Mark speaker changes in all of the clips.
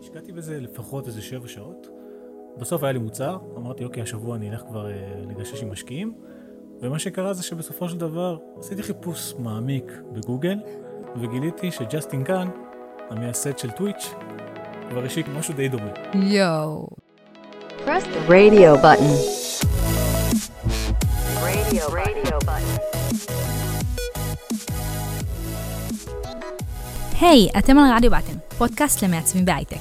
Speaker 1: השקעתי בזה לפחות איזה שבע שעות. בסוף היה לי מוצר, אמרתי, אוקיי, השבוע אני אלך כבר אה, לגשש עם משקיעים, ומה שקרה זה שבסופו של דבר עשיתי חיפוש מעמיק בגוגל, וגיליתי שג'סטין קאן, המייסד של טוויץ', כבר השיק משהו די דומה.
Speaker 2: יואו.
Speaker 3: Press the radio button. Radio, radio button.
Speaker 2: היי, hey, אתם על Radio Button, פודקאסט למעצבים בהייטק.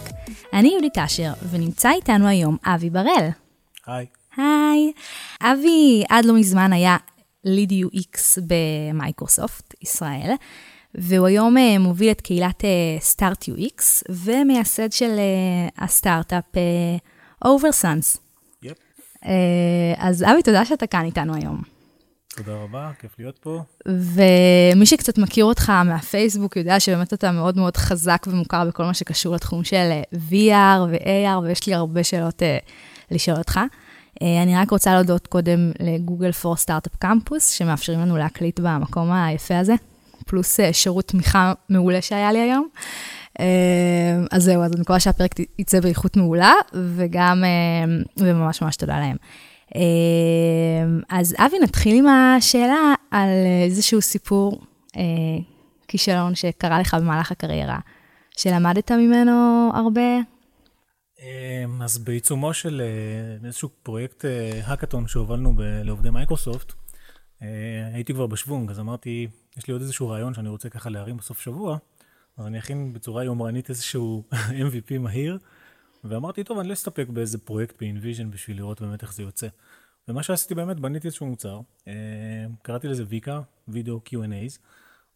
Speaker 2: אני יהודית קשר, ונמצא איתנו היום אבי בראל.
Speaker 1: היי.
Speaker 2: היי. אבי עד לא מזמן היה lead UX במייקרוסופט ישראל, והוא היום אה, מוביל את קהילת Start UX, ומייסד של אה, הסטארט-אפ אוברסאנס.
Speaker 1: Yep.
Speaker 2: אז אבי, תודה שאתה כאן איתנו היום.
Speaker 1: תודה רבה, כיף להיות פה.
Speaker 2: ומי שקצת מכיר אותך מהפייסבוק יודע שבאמת אתה מאוד מאוד חזק ומוכר בכל מה שקשור לתחום של אה, VR ו-AR, ויש לי הרבה שאלות uh, לשאול אותך. Uh, אני רק רוצה להודות קודם לגוגל פור סטארט-אפ קמפוס, שמאפשרים לנו להקליט במקום היפה הזה, פלוס uh, שירות תמיכה מעולה שהיה לי היום. Uh, אז זהו, אז אני מקווה שהפרק יצא באיכות מעולה, וגם, uh, וממש ממש תודה להם. אמ, אז אבי, נתחיל עם השאלה על איזשהו סיפור אה, כישלון שקרה לך במהלך הקריירה, שלמדת ממנו הרבה?
Speaker 1: אמ, אז בעיצומו של אה, איזשהו פרויקט האקתון אה, שהובלנו לעובדי מייקרוסופט, הייתי כבר בשוונג, אז אמרתי, יש לי עוד איזשהו רעיון שאני רוצה ככה להרים בסוף שבוע, אז אני אכין בצורה יומרנית איזשהו MVP מהיר. ואמרתי, טוב, אני לא אסתפק באיזה פרויקט ב-InVision בשביל לראות באמת איך זה יוצא. ומה שעשיתי באמת, בניתי איזשהו מוצר, אה, קראתי לזה ויקה, וידאו Q&A's,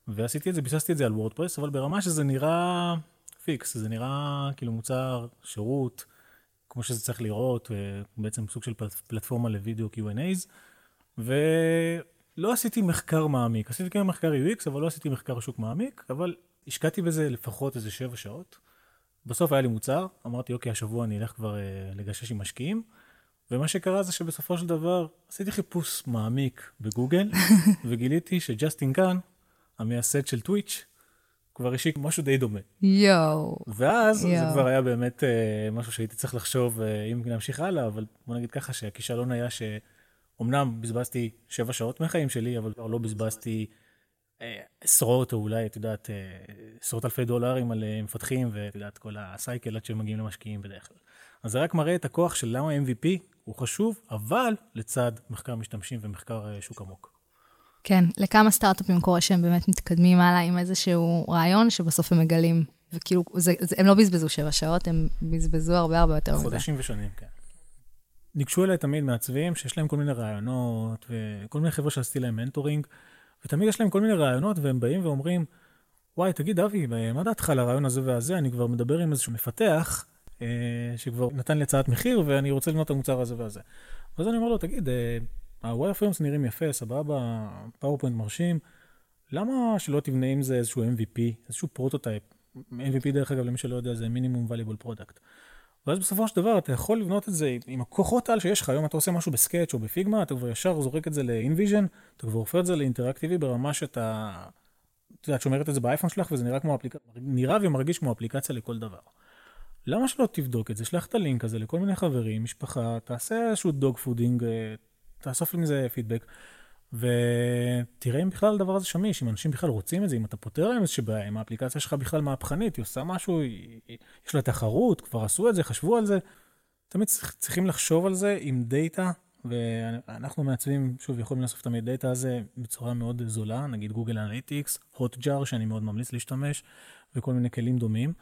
Speaker 1: ועשיתי את זה, ביססתי את זה על וורדפרס, אבל ברמה שזה נראה פיקס, זה נראה כאילו מוצר, שירות, כמו שזה צריך להיראות, אה, בעצם סוג של פלטפורמה לוידאו Q&A's, ולא עשיתי מחקר מעמיק, עשיתי כן מחקר UX, אבל לא עשיתי מחקר שוק מעמיק, אבל השקעתי בזה לפחות איזה שבע שעות. בסוף היה לי מוצר, אמרתי, אוקיי, השבוע אני אלך כבר אה, לגשש עם משקיעים, ומה שקרה זה שבסופו של דבר עשיתי חיפוש מעמיק בגוגל, וגיליתי שג'סטין קאן, המייסד של טוויץ', כבר השיק משהו די דומה.
Speaker 2: יואו.
Speaker 1: ואז יו. זה כבר היה באמת אה, משהו שהייתי צריך לחשוב אה, אם להמשיך הלאה, אבל בוא נגיד ככה שהכישלון היה שאומנם בזבזתי שבע שעות מהחיים שלי, אבל כבר לא בזבזתי עשרות או אולי, את יודעת, אה, עשרות אלפי דולרים על אה, מפתחים, ואת יודעת, כל ה-cycle עד שהם מגיעים למשקיעים בדרך כלל. אז זה רק מראה את הכוח של למה MVP הוא חשוב, אבל לצד מחקר משתמשים ומחקר אה, שוק עמוק.
Speaker 2: כן, לכמה סטארט-אפים קורה שהם באמת מתקדמים הלאה עם איזשהו רעיון שבסוף הם מגלים, וכאילו, זה, זה, הם לא בזבזו שבע שעות, הם בזבזו הרבה הרבה יותר
Speaker 1: מזה. חודשים ושנים, כן. ניגשו אליי תמיד מעצבים שיש להם כל מיני רעיונות, וכל מיני חבר'ה שעשיתי להם mentoring, ותמיד יש להם כל מיני רעיונות, והם באים ואומרים, וואי, תגיד, אבי, מה דעתך על הרעיון הזה והזה? אני כבר מדבר עם איזשהו מפתח, אה, שכבר נתן לי הצעת מחיר, ואני רוצה לבנות את המוצר הזה והזה. ואז אני אומר לו, תגיד, ה-wire frames נראים יפה, סבבה, פאורפוינט מרשים, למה שלא תבנה עם זה איזשהו MVP, איזשהו prototype? MVP, דרך אגב, למי שלא יודע, זה minimum valuable product. ואז בסופו של דבר אתה יכול לבנות את זה עם הכוחות על שיש לך. היום אתה עושה משהו בסקאץ' או בפיגמה, אתה כבר ישר זורק את זה ל-InVision, אתה כבר הופך את זה לאינטראקטיבי ברמה שאתה, את יודעת, שומרת את זה באייפון שלך וזה נראה כמו אפליקציה, נראה ומרגיש כמו אפליקציה לכל דבר. למה שלא תבדוק את זה? שלח את הלינק הזה לכל מיני חברים, משפחה, תעשה איזשהו dogfooding, אה, תאסוף מזה פידבק. ותראה אם בכלל הדבר הזה שמיש, אם אנשים בכלל רוצים את זה, אם אתה פותר להם איזושהי בעיה, אם האפליקציה שלך בכלל מהפכנית, היא עושה משהו, היא, יש לה תחרות, כבר עשו את זה, חשבו על זה. תמיד צריכים לחשוב על זה עם דאטה, ואנחנו מעצבים, שוב, יכולים לאסוף את הדאטה הזה בצורה מאוד זולה, נגיד גוגל אנליטיקס, הוטג'אר, שאני מאוד ממליץ להשתמש, וכל מיני כלים דומים.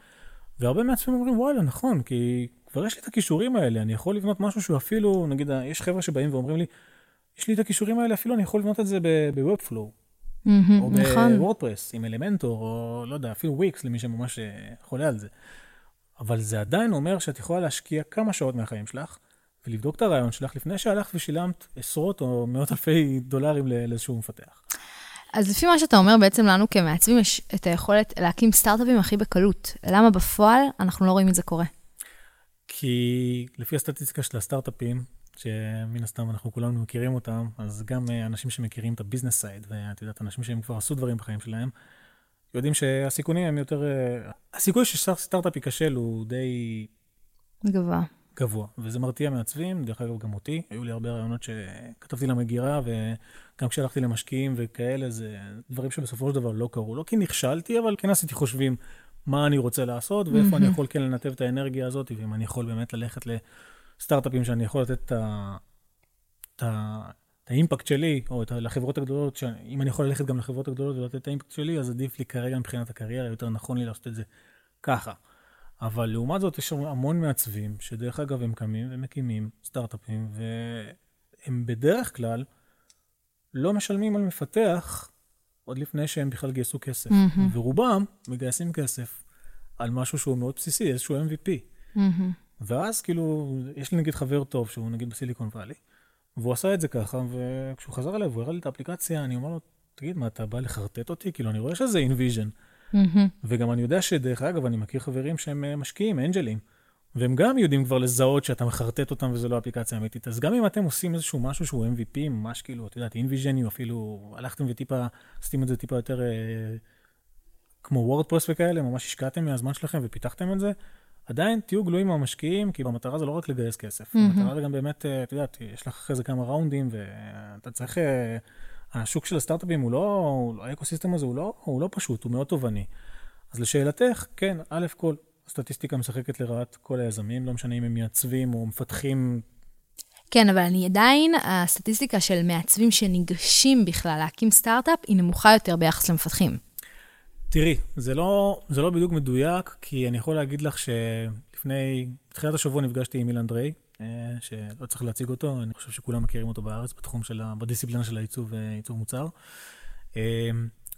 Speaker 1: והרבה מעצבים אומרים, וואלה, נכון, כי כבר יש לי את הכישורים האלה, אני יכול לבנות משהו שהוא אפילו, נגיד, יש חבר'ה שבאים ואומרים לי, יש לי את הכישורים האלה, אפילו אני יכול לבנות את זה ב-Webflow.
Speaker 2: או נכון.
Speaker 1: בוורדפרס, עם אלמנטור, או לא יודע, אפילו וויקס, למי שממש אה, חולה על זה. אבל זה עדיין אומר שאת יכולה להשקיע כמה שעות מהחיים שלך, ולבדוק את הרעיון שלך לפני שהלכת ושילמת עשרות או מאות אלפי דולרים לאיזשהו מפתח.
Speaker 2: אז לפי מה שאתה אומר, בעצם לנו כמעצבים יש את היכולת להקים סטארט-אפים הכי בקלות. למה בפועל אנחנו לא רואים את זה קורה?
Speaker 1: כי לפי הסטטיסטיקה של הסטארט-אפים, שמן הסתם אנחנו כולנו מכירים אותם, אז גם אה, אנשים שמכירים את ה-business side, ואת יודעת, אנשים שהם כבר עשו דברים בחיים שלהם, יודעים שהסיכונים הם יותר... אה, הסיכוי שסטארט-אפ ייכשל הוא די
Speaker 2: גבוה.
Speaker 1: גבוה, וזה מרתיע מעצבים, דרך אגב גם אותי, היו לי הרבה רעיונות שכתבתי למגירה, וגם כשהלכתי למשקיעים וכאלה, זה דברים שבסופו של דבר לא קרו. לא כי נכשלתי, אבל כן עשיתי חושבים מה אני רוצה לעשות, ואיפה אני יכול כן לנתב את האנרגיה הזאת, ואם אני יכול באמת ללכת לסטארט-אפים שאני יכול לתת את ה... את ה... את האימפקט שלי, או את, ה- לחברות הגדולות, שאם אני יכול ללכת גם לחברות הגדולות ולתת את האימפקט שלי, אז עדיף לי כרגע מבחינת הקריירה, יותר נכון לי לעשות את זה ככה. אבל לעומת זאת, יש המון מעצבים, שדרך אגב הם קמים ומקימים סטארט-אפים, והם בדרך כלל לא משלמים על מפתח עוד לפני שהם בכלל גייסו כסף.
Speaker 2: מהמם.
Speaker 1: ורובם מגייסים כסף על משהו שהוא מאוד בסיסי, איזשהו MVP.
Speaker 2: מהמם.
Speaker 1: ואז כאילו, יש לי נגיד חבר טוב, שהוא נגיד בסיליקון וואלי, והוא עשה את זה ככה, וכשהוא חזר אליי והוא הראה לי את האפליקציה, אני אומר לו, תגיד, מה, אתה בא לחרטט אותי? כאילו, אני רואה שזה InVision.
Speaker 2: מהמם.
Speaker 1: וגם אני יודע שדרך אגב, אני מכיר חברים שהם אה, משקיעים, אנג'לים, והם גם יודעים כבר לזהות שאתה מחרטט אותם וזו לא אפליקציה אמיתית. אז גם אם אתם עושים איזשהו משהו שהוא MVP, ממש כאילו, את יודעת, אינוויז'ני, או אפילו הלכתם וטיפה, עשיתם את זה טיפה יותר אה, כמו וורדפרס וכאלה, ממש השקעתם מהזמן שלכם ופיתחתם את זה, עדיין תהיו גלויים מהמשקיעים, כי המטרה זה לא רק לגייס כסף,
Speaker 2: מהמם.
Speaker 1: המטרה זה גם באמת, אה, את יודעת, יש לך אחרי זה כמה ראונדים, ואתה צריך... אה, השוק של הסטארט-אפים לא, הוא לא- האקוסיסטם הזה הוא לא, הוא לא פשוט, הוא מאוד תובעני. אז לשאלתך, כן, א' כל, הסטטיסטיקה משחקת לרעת כל היזמים, לא משנה אם הם מייצבים או מפתחים,
Speaker 2: כן, אבל אני עדיין, הסטטיסטיקה של מעצבים שניגשים בכלל להקים סטארט-אפ היא נמוכה יותר ביחס למפתחים.
Speaker 1: תראי, זה לא, זה לא בדיוק מדויק, כי אני יכול להגיד לך שלפני, בתחילת השבוע נפגשתי עם אילן דריי, אה, שלא צריך להציג אותו, אני חושב שכולם מכירים אותו בארץ, בתחום של, בדיסציפלינה של העיצוב, אה, עיצוב מוצר. אה,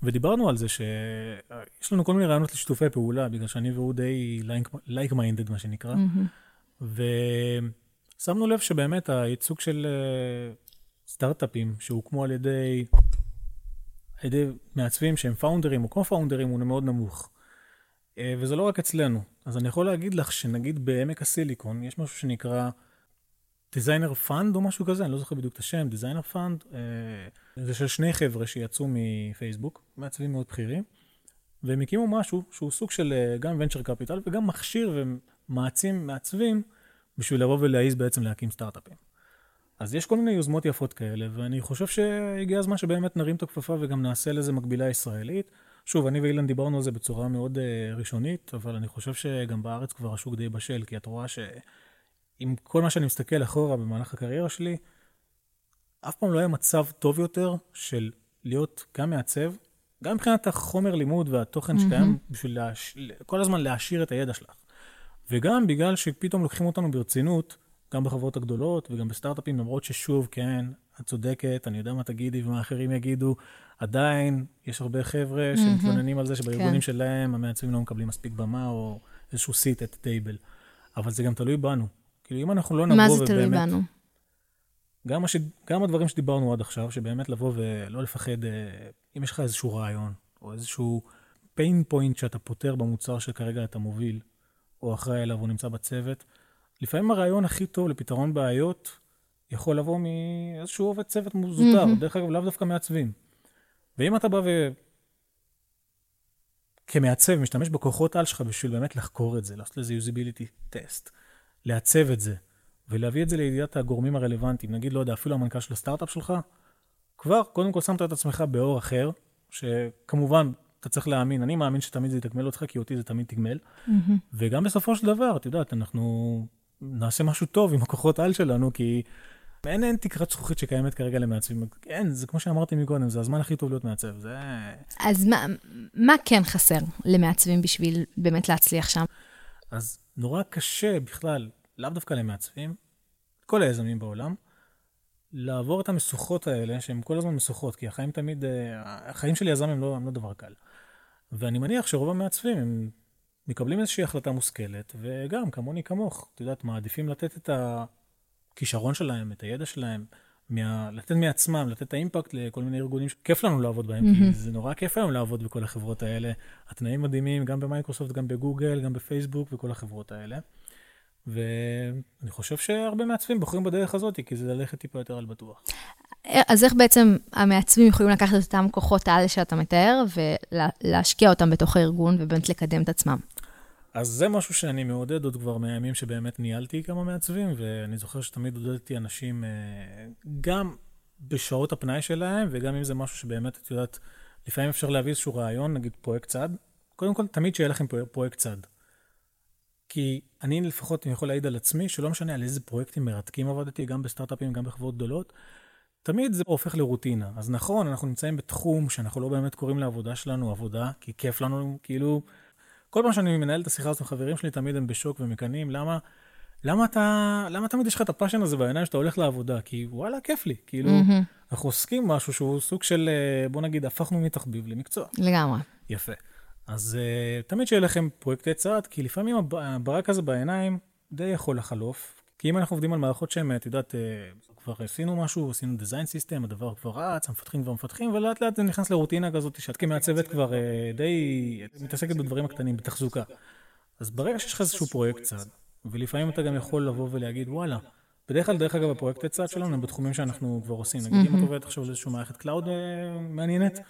Speaker 1: ודיברנו על זה שיש לנו כל מיני רעיונות לשיתופי פעולה, בגלל שאני והוא די like minded, מה שנקרא.
Speaker 2: מהמם.
Speaker 1: ושמנו לב שבאמת הייצוג של סטארט-אפים שהוקמו על ידי, על ידי מעצבים שהם פאונדרים או קו-פאונדרים הוא מאוד נמוך. אה, וזה לא רק אצלנו. אז אני יכול להגיד לך שנגיד בעמק הסיליקון יש משהו שנקרא Designer Fund או משהו כזה, אני לא זוכר בדיוק את השם, Designer Fund. זה של שני חבר'ה שיצאו מפייסבוק, מעצבים מאוד בכירים, והם הקימו משהו שהוא סוג של אה, גם venture capital וגם מכשיר ומעצים מעצבים בשביל לבוא ולהעיז בעצם להקים סטארט-אפים. אז יש כל מיני יוזמות יפות כאלה, ואני חושב שהגיע הזמן שבאמת נרים את הכפפה וגם נעשה לזה מקבילה ישראלית. שוב, אני ואילן דיברנו על זה בצורה מאוד uh, ראשונית, אבל אני חושב שגם בארץ כבר השוק די בשל, כי את רואה שעם כל מה שאני מסתכל אחורה במהלך הקריירה שלי, אף פעם לא היה מצב טוב יותר של להיות גם מעצב, גם מבחינת החומר לימוד והתוכן שקיים, בשביל להש... כל הזמן להעשיר את הידע שלך. וגם בגלל שפתאום לוקחים אותנו ברצינות, גם בחברות הגדולות וגם בסטארט-אפים, למרות ששוב, כן, את צודקת, אני יודע מה תגידי ומה אחרים יגידו, עדיין יש הרבה חבר'ה שמתלוננים על זה שבארגונים
Speaker 2: כן.
Speaker 1: שלהם המעצבים לא מקבלים מספיק במה או איזשהו סיט את טייבל. אבל זה גם תלוי בנו. כאילו, אם אנחנו לא נבוא
Speaker 2: מה
Speaker 1: ובאמת...
Speaker 2: זה תלוי בנו?
Speaker 1: גם, הש... גם הדברים שדיברנו עד עכשיו, שבאמת לבוא ולא לפחד, אה, אם יש לך איזשהו רעיון, או איזשהו pain point שאתה פותר במוצר שכרגע אתה מוביל, או אחראי עליו, או נמצא בצוות, לפעמים הרעיון הכי טוב לפתרון בעיות יכול לבוא מאיזשהו עובד צוות זוטר,
Speaker 2: מהמם.
Speaker 1: דרך אגב, לאו דווקא מעצבים. ואם אתה בא ו... כמעצב, משתמש בכוחות על שלך בשביל באמת לחקור את זה, לעשות לזה usability test, לעצב את זה, ולהביא את זה לידיעת הגורמים הרלוונטיים, נגיד, לא יודע, אפילו המנכ"ל של הסטארט-אפ שלך, כבר, קודם כל שמת את עצמך באור אחר, שכמובן, אתה צריך להאמין, אני מאמין שתמיד זה יתגמל אותך, כי אותי זה תמיד תגמל,
Speaker 2: מהמם.
Speaker 1: וגם בסופו של דבר, את יודעת, אנחנו נעשה משהו טוב עם הכוחות על שלנו, כי אין, אין תקרת זכוכית שקיימת כרגע למעצבים. אין, זה כמו שאמרתי מקודם, זה הזמן הכי טוב להיות מעצב. זה...
Speaker 2: אז מה, מה כן חסר למעצבים בשביל באמת להצליח שם?
Speaker 1: אז נורא קשה בכלל, לאו דווקא למעצבים, כל היזמים בעולם, לעבור את המשוכות האלה, שהן כל הזמן משוכות, כי החיים תמיד, אה, החיים של יזם הם לא, הם לא דבר קל. ואני מניח שרוב המעצבים הם מקבלים איזושהי החלטה מושכלת, וגם, כמוני כמוך, את יודעת, מעדיפים לתת את הכישרון שלהם, את הידע שלהם, מה, לתת מעצמם, לתת את האימפקט לכל מיני ארגונים שכיף לנו לעבוד בהם, mm-hmm. כי זה נורא כיף היום לעבוד בכל החברות האלה. התנאים מדהימים, גם במייקרוסופט, גם בגוגל, גם בפייסבוק וכל החברות האלה. ואני חושב שהרבה מעצבים בוחרים בדרך הזאת, כי זה ללכת טיפה יותר על בטוח.
Speaker 2: אז איך בעצם המעצבים יכולים לקחת את אותם כוחות על שאתה מתאר ולהשקיע אותם בתוך הארגון ובאמת לקדם את עצמם?
Speaker 1: אז זה משהו שאני מעודד עוד כבר מהימים שבאמת ניהלתי כמה מעצבים, ואני זוכר שתמיד עודדתי אנשים, אה, גם בשעות הפנאי שלהם, וגם אם זה משהו שבאמת, את יודעת, לפעמים אפשר להביא איזשהו רעיון, נגיד פרויקט צד. קודם כל, תמיד שיהיה לכם פרויקט צד. כי אני לפחות יכול להעיד על עצמי, שלא משנה על איזה פרויקטים מרתקים עבדתי, גם בסטארט-אפים, גם בחברות גדולות, תמיד זה הופך לרוטינה. אז נכון, אנחנו נמצאים בתחום שאנחנו לא באמת קוראים לעבודה שלנו עבודה, כי כיף לנו, כאילו, כל פעם שאני מנהל את השיחה הזאת עם חברים שלי, תמיד הם בשוק ומקנאים, למה, למה אתה, למה תמיד יש לך את הפאשן הזה בעיניים שאתה הולך לעבודה? כי וואלה, כיף לי. כאילו, mm-hmm. אנחנו עוסקים משהו שהוא סוג של, אה, בוא נגיד, הפכנו מתחביב למקצוע.
Speaker 2: לגמרי.
Speaker 1: יפה. אז uh, תמיד שיהיה לכם פרויקטי צעד, כי לפעמים הברק הזה בעיניים די יכול לחלוף. כי אם אנחנו עובדים על מערכות שהן, את יודעת, uh, כבר עשינו משהו, עשינו design system, הדבר כבר רץ, המפתחים כבר מפתחים, ולאט לאט זה נכנס לרוטינה כזאת, שאת כמעצבת כבר uh, די מתעסקת בדברים הקטנים, בתחזוקה. אז ברגע שיש לך איזשהו פרויקט צד, ולפעמים אתה גם יכול לבוא ולהגיד, וואלה, בדרך כלל, דרך אגב, הפרויקטי צד שלנו הם בתחומים שאנחנו כבר עושים. נגיד, אם את עובדת עכשיו על איזושהי מערכת cloud מעניינת,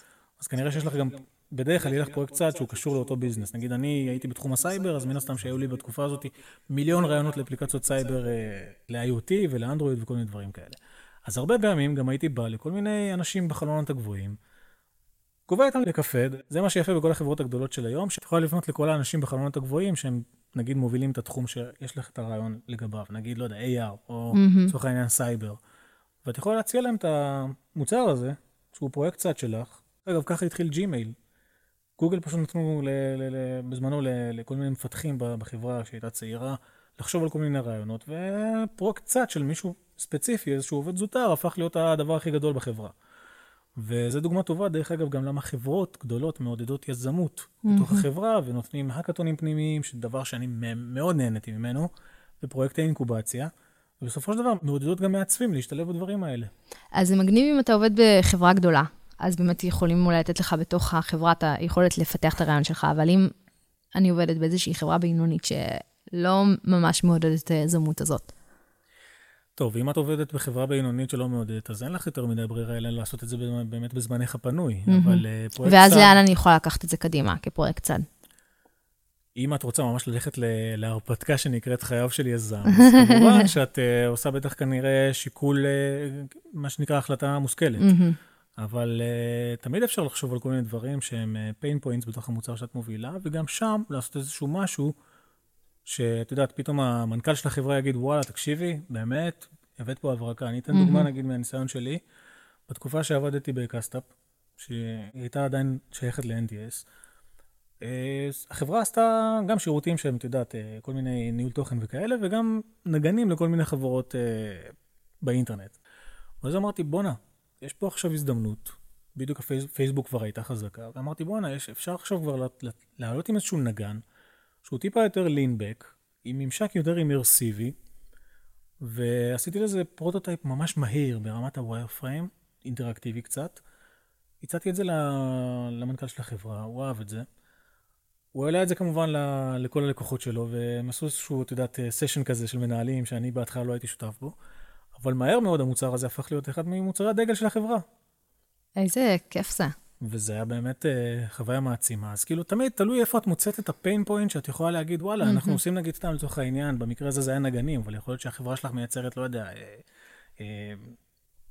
Speaker 1: אז כנראה שיש לך גם בדרך כלל יהיה לך פרויקט צד שהוא קשור לאותו business. נגיד, אני הייתי בתחום הסייבר, אז מן הסתם שהיו לי בתקופה הזאת מיליון רעיונות לאפליקציות סייבר אה, ל-IoT ולאנדרואיד וכל מיני דברים כאלה. אז הרבה פעמים גם הייתי בא לכל מיני אנשים בחלונות הגבוהים, קובע איתם לקפה, זה מה שיפה בכל החברות הגדולות של היום, שאת יכולה לפנות לכל האנשים בחלונות הגבוהים שהם נגיד מובילים את התחום שיש לך את הרעיון לגביו, נגיד, לא יודע, AR, או לצורך mm-hmm. העניין סייבר. ואת יכולה להציע להם את המוצר הזה, שהוא פרויקט צד שלך. אגב, ככה התחיל ג'ימייל. גוגל פשוט נתנו ל, ל, ל, בזמנו ל, לכל מיני מפתחים בחברה שהייתה צעירה, לחשוב על כל מיני רעיונות, ופרויקט צד של מישהו ספציפי, איזשהו עובד זוטר, הפך להיות הדבר הכי גדול בחברה. וזו דוגמה טובה, דרך אגב, גם למה חברות גדולות מעודדות יזמות mm-hmm. בתוך החברה, ונותנים האקתונים פנימיים, שדבר שאני מאוד נהניתי ממנו, ופרויקטי אינקובציה. ובסופו של דבר מעודדות גם מעצבים להשתלב בדברים האלה.
Speaker 2: אז זה מגניב אם אתה עובד בחברה גדולה. אז באמת יכולים אולי לתת לך בתוך החברה את היכולת לפתח את הרעיון שלך, אבל אם אני עובדת באיזושהי חברה בינונית שלא ממש מעודדת את היזמות הזאת.
Speaker 1: טוב, אם את עובדת בחברה בינונית שלא מעודדת, אז אין לך יותר מדי ברירה אלא לעשות את זה באמת בזמנך הפנוי, mm-hmm. אבל uh,
Speaker 2: פרויקט ואז צד... לאן אני יכולה לקחת את זה קדימה כפרויקט צד?
Speaker 1: אם את רוצה ממש ללכת להרפתקה שנקראת חייו של יזם, אז כמובן שאת uh, עושה בטח כנראה שיקול, uh, מה שנקרא החלטה מושכלת. Mm-hmm. אבל uh, תמיד אפשר לחשוב על כל מיני דברים שהם uh, pain points בתוך המוצר שאת מובילה, וגם שם לעשות איזשהו משהו, שאת יודעת, פתאום המנכ"ל של החברה יגיד, וואלה, תקשיבי, באמת, הבאת פה הברקה. אני אתן mm-hmm. דוגמה, נגיד, מהניסיון שלי. בתקופה שעבדתי בקסטאפ, שהיא הייתה עדיין שייכת ל-NDS, אה, החברה עשתה גם שירותים שהם, את יודעת, כל מיני ניהול תוכן וכאלה, וגם נגנים לכל מיני חברות באינטרנט. ואז אמרתי, בואנה, יש פה עכשיו הזדמנות, בדיוק הפייסבוק כבר הייתה חזקה, ואמרתי בואנה, אפשר עכשיו כבר לעלות עם איזשהו נגן, שהוא טיפה יותר lean back, עם ממשק יותר immersive י, ועשיתי לזה prototype ממש מהיר ברמת ה wireframe, אינטראקטיבי קצת. הצעתי את זה למנכ"ל של החברה, הוא אהב את זה. הוא העלה את זה כמובן לכל הלקוחות שלו, והם עשו איזשהו, את יודעת, session כזה של מנהלים, שאני בהתחלה לא הייתי שותף בו. אבל מהר מאוד המוצר הזה הפך להיות אחד ממוצרי הדגל של החברה.
Speaker 2: איזה כיף זה.
Speaker 1: וזה היה באמת uh, חוויה מעצימה. אז כאילו, תמיד תלוי איפה את מוצאת את ה pain point שאת יכולה להגיד, וואלה, mm-hmm. אנחנו עושים נגיד סתם לצורך העניין, במקרה הזה זה היה נגנים, אבל יכול להיות שהחברה שלך מייצרת, לא יודע, אה, אה,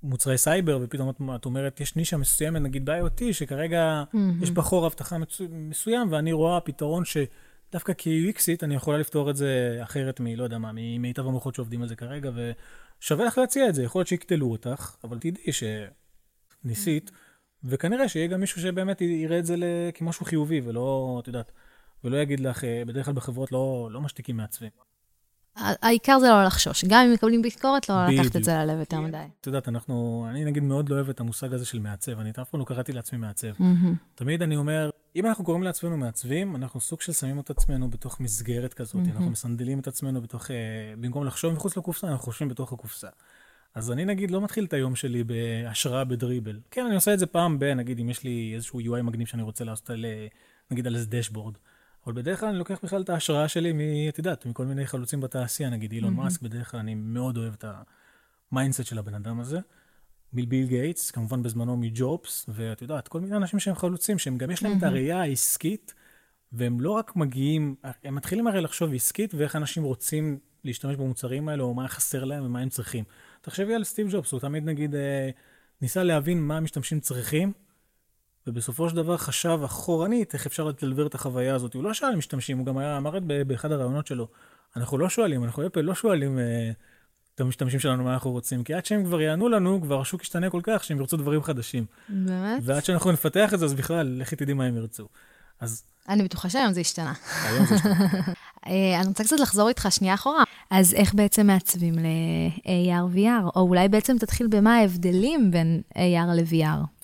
Speaker 1: מוצרי סייבר, ופתאום את, את אומרת, יש נישה מסוימת, נגיד ב-IoT, שכרגע mm-hmm. יש בה חור אבטחה מצו, מסוים, ואני רואה פתרון שדווקא כ-UXית אני יכולה לפתור את זה אחרת מ, לא יודע מה, ממיטב המוחות שעובדים על זה כרגע, ו... שווה לך להציע את זה, יכול להיות שיקטלו אותך, אבל תדעי שניסית, וכנראה שיהיה גם מישהו שבאמת יראה את זה כמשהו חיובי, ולא, את יודעת, ולא יגיד לך, אה, בדרך כלל בחברות לא, לא משתיקים מעצבים.
Speaker 2: העיקר זה לא לחשוש. גם אם מקבלים ביקורת, לא לקחת את זה ללב יותר מדי.
Speaker 1: את יודעת, אנחנו, אני נגיד מאוד לא אוהב את המושג הזה של מעצב. אני אף פעם לא קראתי לעצמי מעצב. תמיד אני אומר, אם אנחנו קוראים לעצמנו מעצבים, אנחנו סוג של שמים את עצמנו בתוך מסגרת כזאת. אנחנו מסנדלים את עצמנו בתוך, אה, במקום לחשוב מחוץ לקופסה, אנחנו חושבים בתוך הקופסה. אז אני נגיד לא מתחיל את היום שלי בהשראה בדריבל. כן, אני עושה את זה פעם ב, נגיד אם יש לי איזשהו UI מגניב שאני רוצה לעשות על, אה, נגיד על איזה dashboard. אבל בדרך כלל אני לוקח בכלל את ההשראה שלי, מ, את יודעת, מכל מיני חלוצים בתעשייה, נגיד אילון mm-hmm. מאסק, בדרך כלל אני מאוד אוהב את ה mindset של הבן אדם הזה. מביל גייטס, כמובן בזמנו מג'ובס, ואת יודעת, כל מיני אנשים שהם חלוצים, שהם גם יש להם את הראייה העסקית, והם לא רק מגיעים, הם מתחילים הרי לחשוב עסקית ואיך אנשים רוצים להשתמש במוצרים האלה, או מה חסר להם ומה הם צריכים. תחשבי על סטיב ג'ובס, הוא תמיד נגיד אה, ניסה להבין מה המשתמשים צריכים, ובסופו של דבר חשב אחורנית איך אפשר לדלבר את החוויה הזאת. הוא לא שאל משתמשים, הוא גם היה, אמר באחד הראיונות שלו, אנחנו לא שואלים, אנחנו אפל לא שואלים אה, את המשתמשים שלנו מה אנחנו רוצים, כי עד שהם כבר יענו לנו, כבר השוק ישתנה כל כך שהם ירצו דברים חדשים.
Speaker 2: באמת?
Speaker 1: ועד שאנחנו נפתח את זה, אז בכלל, לכי תדעי מה הם ירצו. אז
Speaker 2: אני בטוחה שהיום זה השתנה.
Speaker 1: היום זה השתנה.
Speaker 2: אה, אני רוצה קצת לחזור איתך שנייה אחורה. אז איך בעצם מעצבים ל-AR/VR? או אולי בעצם תתחיל במה ההבדלים בין AR ל-VR.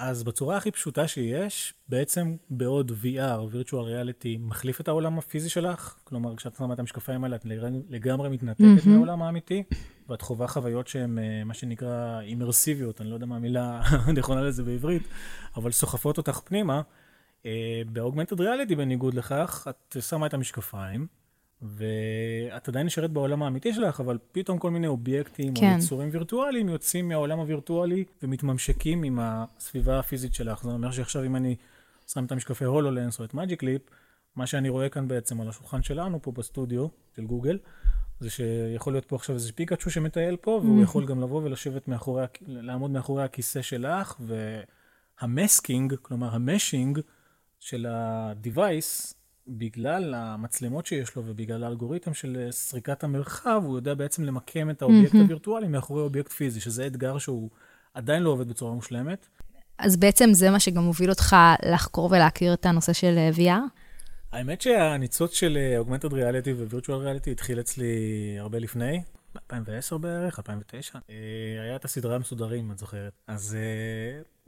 Speaker 1: אז בצורה הכי פשוטה שיש, בעצם בעוד VR, virtual reality, מחליף את העולם הפיזי שלך, כלומר, כשאת שמה את המשקפיים האלה, את לגמרי מתנתקת
Speaker 2: מהמם.
Speaker 1: מהעולם האמיתי, ואת חווה חוויות שהן אה, מה שנקרא אימרסיביות, אני לא יודע מה המילה הנכונה לזה בעברית, אבל סוחפות אותך פנימה. אה, באוגמנטד ריאליטי, בניגוד לכך, את שמה את המשקפיים, ואת עדיין נשארת בעולם האמיתי שלך, אבל פתאום כל מיני אובייקטים
Speaker 2: כן.
Speaker 1: או יצורים וירטואליים יוצאים מהעולם הווירטואלי ומתממשקים עם הסביבה הפיזית שלך. זה אומר שעכשיו אם אני שם את המשקפי הולולנס או את מג'יק ליפ, מה שאני רואה כאן בעצם על השולחן שלנו פה בסטודיו של גוגל, זה שיכול להיות פה עכשיו איזה פיקאצ'ו שמטייל פה, והוא יכול גם לבוא ולשבת מאחורי, לעמוד מאחורי הכיסא שלך, וה masking, כלומר ה meshing של ה-Device, בגלל המצלמות שיש לו ובגלל האלגוריתם של אה, סריקת המרחב, הוא יודע בעצם למקם את האובייקט
Speaker 2: מהמם.
Speaker 1: הווירטואלי מאחורי אובייקט פיזי, שזה אתגר שהוא עדיין לא עובד בצורה מושלמת.
Speaker 2: אז בעצם זה מה שגם מוביל אותך לחקור ולהכיר את הנושא של אה, VR?
Speaker 1: האמת שהניצוץ של אה, Augmented Reality ו-Virtual Reality התחיל אצלי הרבה לפני, ב-2010 בערך, 2009. אה, היה את הסדרה המסודרים, את זוכרת. אז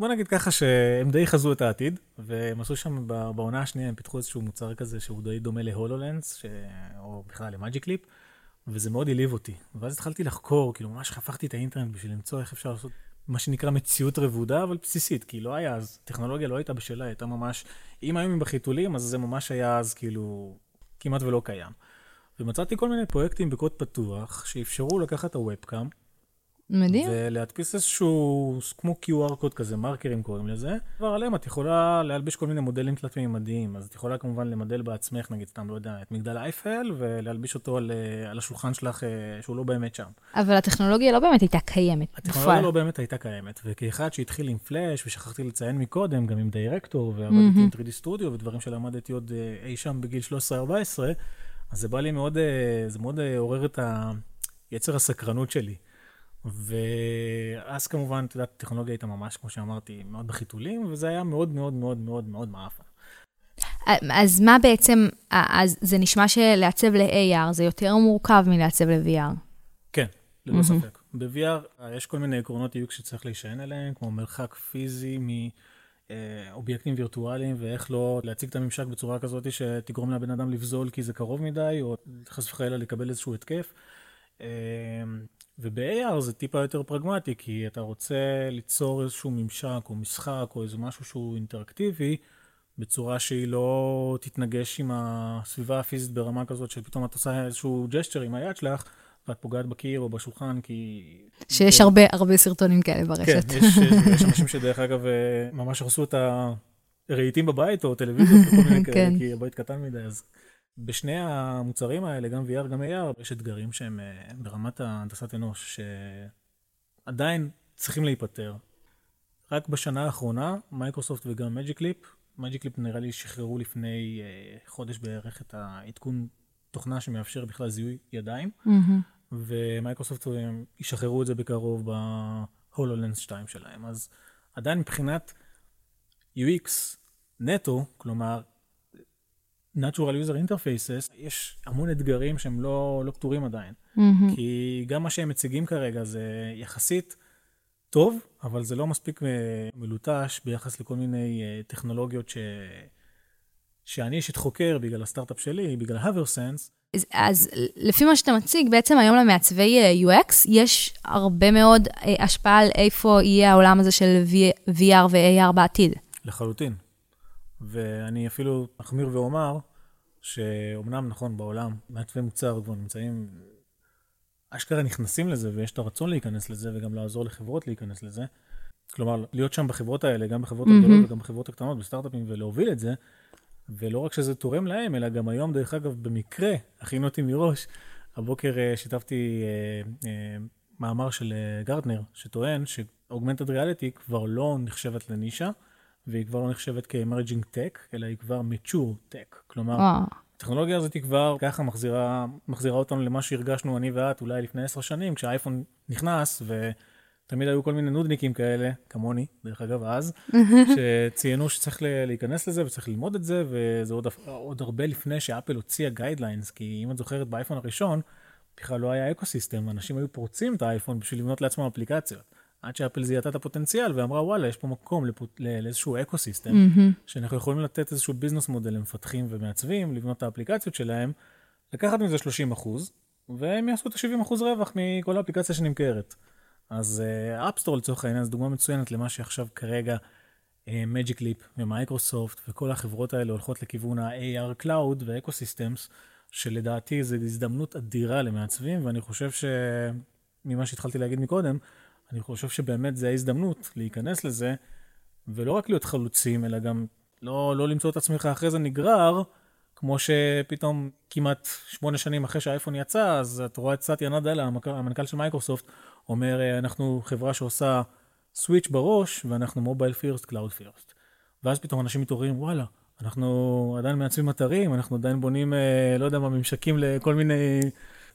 Speaker 1: בוא נגיד ככה שהם די חזו את העתיד, והם עשו שם בעונה השנייה, הם פיתחו איזשהו מוצר כזה שהוא די דומה להולולנס, ש... או בכלל למאג'יק ליפ, וזה מאוד העליב אותי. ואז התחלתי לחקור, כאילו ממש חפרתי את האינטרנט בשביל למצוא איך אפשר לעשות מה שנקרא מציאות רבודה, אבל בסיסית, כי לא היה אז, טכנולוגיה לא הייתה בשלה, הייתה ממש, אם היו בחיתולים, אז זה ממש היה אז כאילו כמעט ולא קיים. ומצאתי כל מיני פרויקטים בקוד פתוח, שאפשרו לקחת את הוובקאם,
Speaker 2: מדהים.
Speaker 1: ולהדפיס איזשהו, כמו QR קוד כזה, מרקרים קוראים לזה, כבר עליהם את יכולה להלביש כל מיני מודלים תלת-מימדיים, אז את יכולה כמובן למדל בעצמך, נגיד, סתם, לא יודע, את מגדל אייפל, ולהלביש אותו על, אה, על השולחן שלך, אה, שהוא לא באמת שם.
Speaker 2: אבל הטכנולוגיה לא באמת הייתה קיימת
Speaker 1: הטכנולוגיה
Speaker 2: בפועל.
Speaker 1: לא באמת הייתה קיימת, וכאחד שהתחיל עם פלאש, ושכחתי לציין מקודם, גם עם דיירקטור, ועבדתי
Speaker 2: מהמם.
Speaker 1: עם 3D סטודיו, ודברים שלמדתי עוד אה, אי שם בגיל 13-14, אז זה בא לי מאוד, זה מאוד עורר את היצר הסקרנות שלי. ואז כמובן, את יודעת, הטכנולוגיה הייתה ממש, כמו שאמרתי, מאוד בחיתולים, וזה היה מאוד מאוד מאוד מאוד מאוד מעפן.
Speaker 2: אז מה בעצם, אז זה נשמע שלעצב ל-AR זה יותר מורכב מלעצב ל-VR.
Speaker 1: כן, ללא
Speaker 2: מהמם.
Speaker 1: ספק. ב-VR יש כל מיני עקרונות UX שצריך להישען עליהם, כמו מרחק פיזי מאובייקטים וירטואליים, ואיך לא להציג את הממשק בצורה כזאת שתגרום לבן אדם לבזול כי זה קרוב מדי, או חס וחלילה לקבל איזשהו התקף. אה, וב-AR זה טיפה יותר פרגמטי, כי אתה רוצה ליצור איזשהו ממשק או משחק או איזה משהו שהוא אינטראקטיבי, בצורה שהיא לא תתנגש עם הסביבה הפיזית ברמה כזאת, שפתאום את עושה איזשהו gesture עם היד שלך, ואת פוגעת בקיר או בשולחן, כי...
Speaker 2: שיש
Speaker 1: כן.
Speaker 2: הרבה הרבה סרטונים כאלה
Speaker 1: כן,
Speaker 2: ברשת.
Speaker 1: יש, יש אנשים שדרך אגב אה, ממש הרסו את הרהיטים בבית או טלוויזיות וכל מיני כאלה,
Speaker 2: כן.
Speaker 1: כי הבית קטן מדי, אז בשני המוצרים האלה, גם VR, גם AR, יש אתגרים שהם אה, ברמת ההנדסת אנוש, שעדיין צריכים להיפתר. רק בשנה האחרונה, מייקרוסופט וגם מג'יק ליפ, מג'יק ליפ נראה לי שחררו לפני אה, חודש בערך את העדכון תוכנה שמאפשר בכלל זיהוי ידיים.
Speaker 2: מהמם.
Speaker 1: ומייקרוסופט הם ישחררו את זה בקרוב בהולולנס 2 שלהם. אז עדיין מבחינת UX נטו, כלומר Natural User Interfaces, יש המון אתגרים שהם לא, לא פתורים עדיין.
Speaker 2: מהמם.
Speaker 1: כי גם מה שהם מציגים כרגע זה יחסית טוב, אבל זה לא מספיק אה, מלוטש ביחס לכל מיני אה, טכנולוגיות ש... שאני אישית חוקר בגלל הסטארט-אפ שלי, בגלל הוורסנס,
Speaker 2: אז- אז לפי מה שאתה מציג, בעצם היום למעצבי אה, UX יש הרבה מאוד השפעה על איפה יהיה העולם הזה של VR ו-AR בעתיד.
Speaker 1: לחלוטין. ואני אפילו אחמיר ואומר שאומנם נכון בעולם מעצבי מוצר כבר נמצאים אשכרה נכנסים לזה ויש את הרצון להיכנס לזה וגם לעזור לחברות להיכנס לזה. כלומר, להיות שם בחברות האלה, גם בחברות
Speaker 2: מהמם.
Speaker 1: הגדולות וגם בחברות הקטנות, בסטארט-אפים, ולהוביל את זה, ולא רק שזה תורם להם, אלא גם היום, דרך אגב, במקרה, הכינו אותי מראש, הבוקר אה, שיתפתי אה, אה, מאמר של אה, גרטנר, שטוען ש-Augmented Reality כבר לא נחשבת לנישה, והיא כבר לא נחשבת כ-Emerging Tech, אלא היא כבר Mature Tech. כלומר,
Speaker 2: וואו.
Speaker 1: הטכנולוגיה הזאת כבר ככה מחזירה, מחזירה אותנו למה שהרגשנו אני ואת אולי לפני עשר שנים, כשהאייפון נכנס, ותמיד היו כל מיני נודניקים כאלה, כמוני, דרך אגב, אז, שציינו שצריך להיכנס לזה וצריך ללמוד את זה, וזה עוד, עוד הרבה לפני שאפל הוציאה guidelines, כי אם את זוכרת, באייפון הראשון, בכלל לא היה ecosystem, אנשים היו פורצים את האייפון בשביל לבנות לעצמם אפליקציות. עד שאפל זיהתה את הפוטנציאל ואמרה, וואלה, יש פה מקום לפוט... ל- לאיזשהו ecosystem.
Speaker 2: מהמם.
Speaker 1: שאנחנו יכולים לתת איזשהו business model למפתחים ומעצבים, לבנות את האפליקציות שלהם, לקחת מזה 30 אחוז, והם יעשו את ה-70 אחוז רווח מכל האפליקציה שנמכרת. אז App Store לצורך העניין זו דוגמה מצוינת למה שעכשיו כרגע מג'יק ליפ ומייקרוסופט וכל החברות האלה הולכות לכיוון ה-AR Cloud ו-Ecosystems, שלדעתי זו הזדמנות אדירה למעצבים, ואני חושב שממה שהתחלתי להגיד מקודם, אני חושב שבאמת זו ההזדמנות להיכנס לזה, ולא רק להיות חלוצים, אלא גם לא, לא למצוא את עצמך אחרי זה נגרר, כמו שפתאום כמעט שמונה שנים אחרי שהאייפון יצא, אז את רואה את סאטיה נאדלה, המנכ"ל- המנכ"ל של מייקרוסופט, אומר, "אה, אנחנו חברה שעושה switch בראש, ואנחנו mobile first, cloud first. ואז פתאום אנשים מתעוררים, וואלה, אנחנו עדיין מעצבים אתרים, אנחנו עדיין בונים, אה, לא יודע מה, ממשקים לכל מיני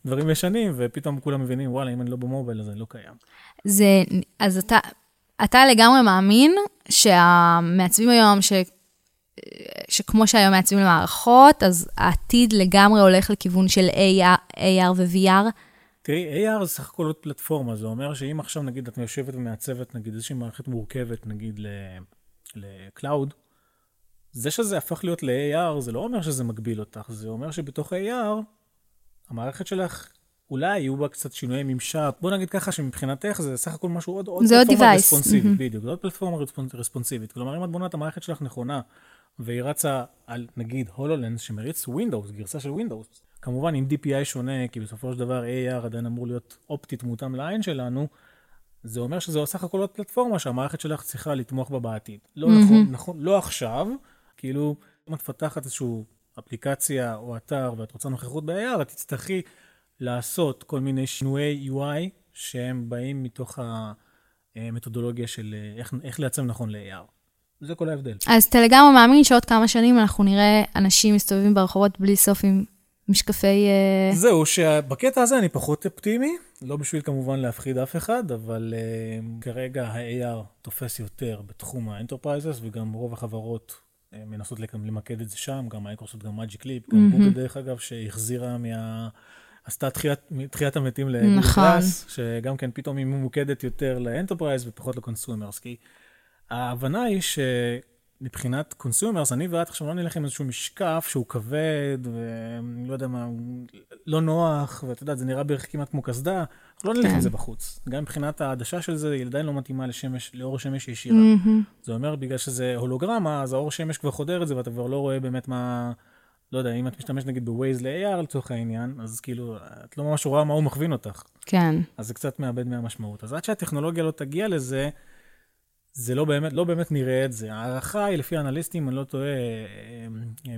Speaker 1: דברים ישנים, ופתאום כולם מבינים, וואלה, אם אני לא במובייל אז אני לא קיים.
Speaker 2: זה, אז אתה, אתה לגמרי מאמין שהמעצבים היום, ש, שכמו שהיום מעצבים למערכות, אז העתיד לגמרי הולך לכיוון של AR, AR ו-VR?
Speaker 1: תראי, AR זה סך הכל עוד פלטפורמה, זה אומר שאם עכשיו נגיד את יושבת ומעצבת נגיד איזושהי מערכת מורכבת נגיד ל-Cloud, זה שזה הפך להיות ל-AR זה לא אומר שזה מגביל אותך, זה אומר שבתוך AR המערכת שלך אולי יהיו בה קצת שינויי ממשק, בוא נגיד ככה שמבחינתך זה סך הכל משהו עוד, עוד פלטפורמה. רספונסיבית,
Speaker 2: מהמם.
Speaker 1: בדיוק, זה עוד פלטפורמה רספונ- רספונסיבית, כלומר אם את בונה את המערכת שלך נכונה והיא רצה על נגיד הולולנס שמריץ Windows, גרסה של Windows, כמובן עם DPI שונה, כי בסופו של דבר AR עדיין אמור להיות אופטית מותאם לעין שלנו, זה אומר שזה סך הכל עוד פלטפורמה שהמערכת שלך צריכה לתמוך בה בעתיד. לא
Speaker 2: מהמם.
Speaker 1: נכון, נכון, לא עכשיו, כאילו, אם את מפתחת איזושהי אפליקציה או אתר ואת רוצה נוכחות ב-AR, את תצטרכי לעשות כל מיני שינויי UI שהם באים מתוך המתודולוגיה של אה, איך, איך לעצב נכון ל-AR. זה כל ההבדל.
Speaker 2: אז אתה לגמרי מאמין שעוד כמה שנים אנחנו נראה אנשים מסתובבים ברחובות בלי סוף עם משקפי... אה,
Speaker 1: זהו, שבקטע הזה אני פחות אופטימי, לא בשביל כמובן להפחיד אף אחד, אבל uh, כרגע ה-AR תופס יותר בתחום ה enterprises, וגם רוב החברות uh, מנסות לקם- למקד את זה שם, גם מייקרוסופט, גם Magic Leap, גם. גוגל דרך אגב, שהחזירה מה... עשתה תחיית, תחיית המתים לגוגל
Speaker 2: נכון.
Speaker 1: Glass, שגם כן פתאום היא ממוקדת יותר ל enterprise ופחות ל consumers, כי ההבנה היא שמבחינת consumers, אני ואת עכשיו לא נלך עם איזשהו משקף שהוא כבד, ולא יודע מה, לא נוח, ואתה יודע, זה נראה בערך כמעט כמו קסדה, אנחנו לא נלך
Speaker 2: כן.
Speaker 1: עם זה בחוץ. גם מבחינת העדשה של זה, היא עדיין לא מתאימה לשמש, לאור שמש ישירה. זה אומר, בגלל שזה הולוגרמה, אז האור שמש כבר חודר את זה, ואתה כבר לא רואה באמת מה... לא יודע, אם את משתמשת נגיד בווייז ל-AR לצורך העניין, אז כאילו, את לא ממש רואה מה הוא מכווין אותך.
Speaker 2: כן. אז
Speaker 1: זה קצת מאבד מהמשמעות. אז עד שהטכנולוגיה לא תגיע לזה, זה לא באמת, לא באמת נראה את זה. ההערכה היא, לפי האנליסטים, אני לא טועה,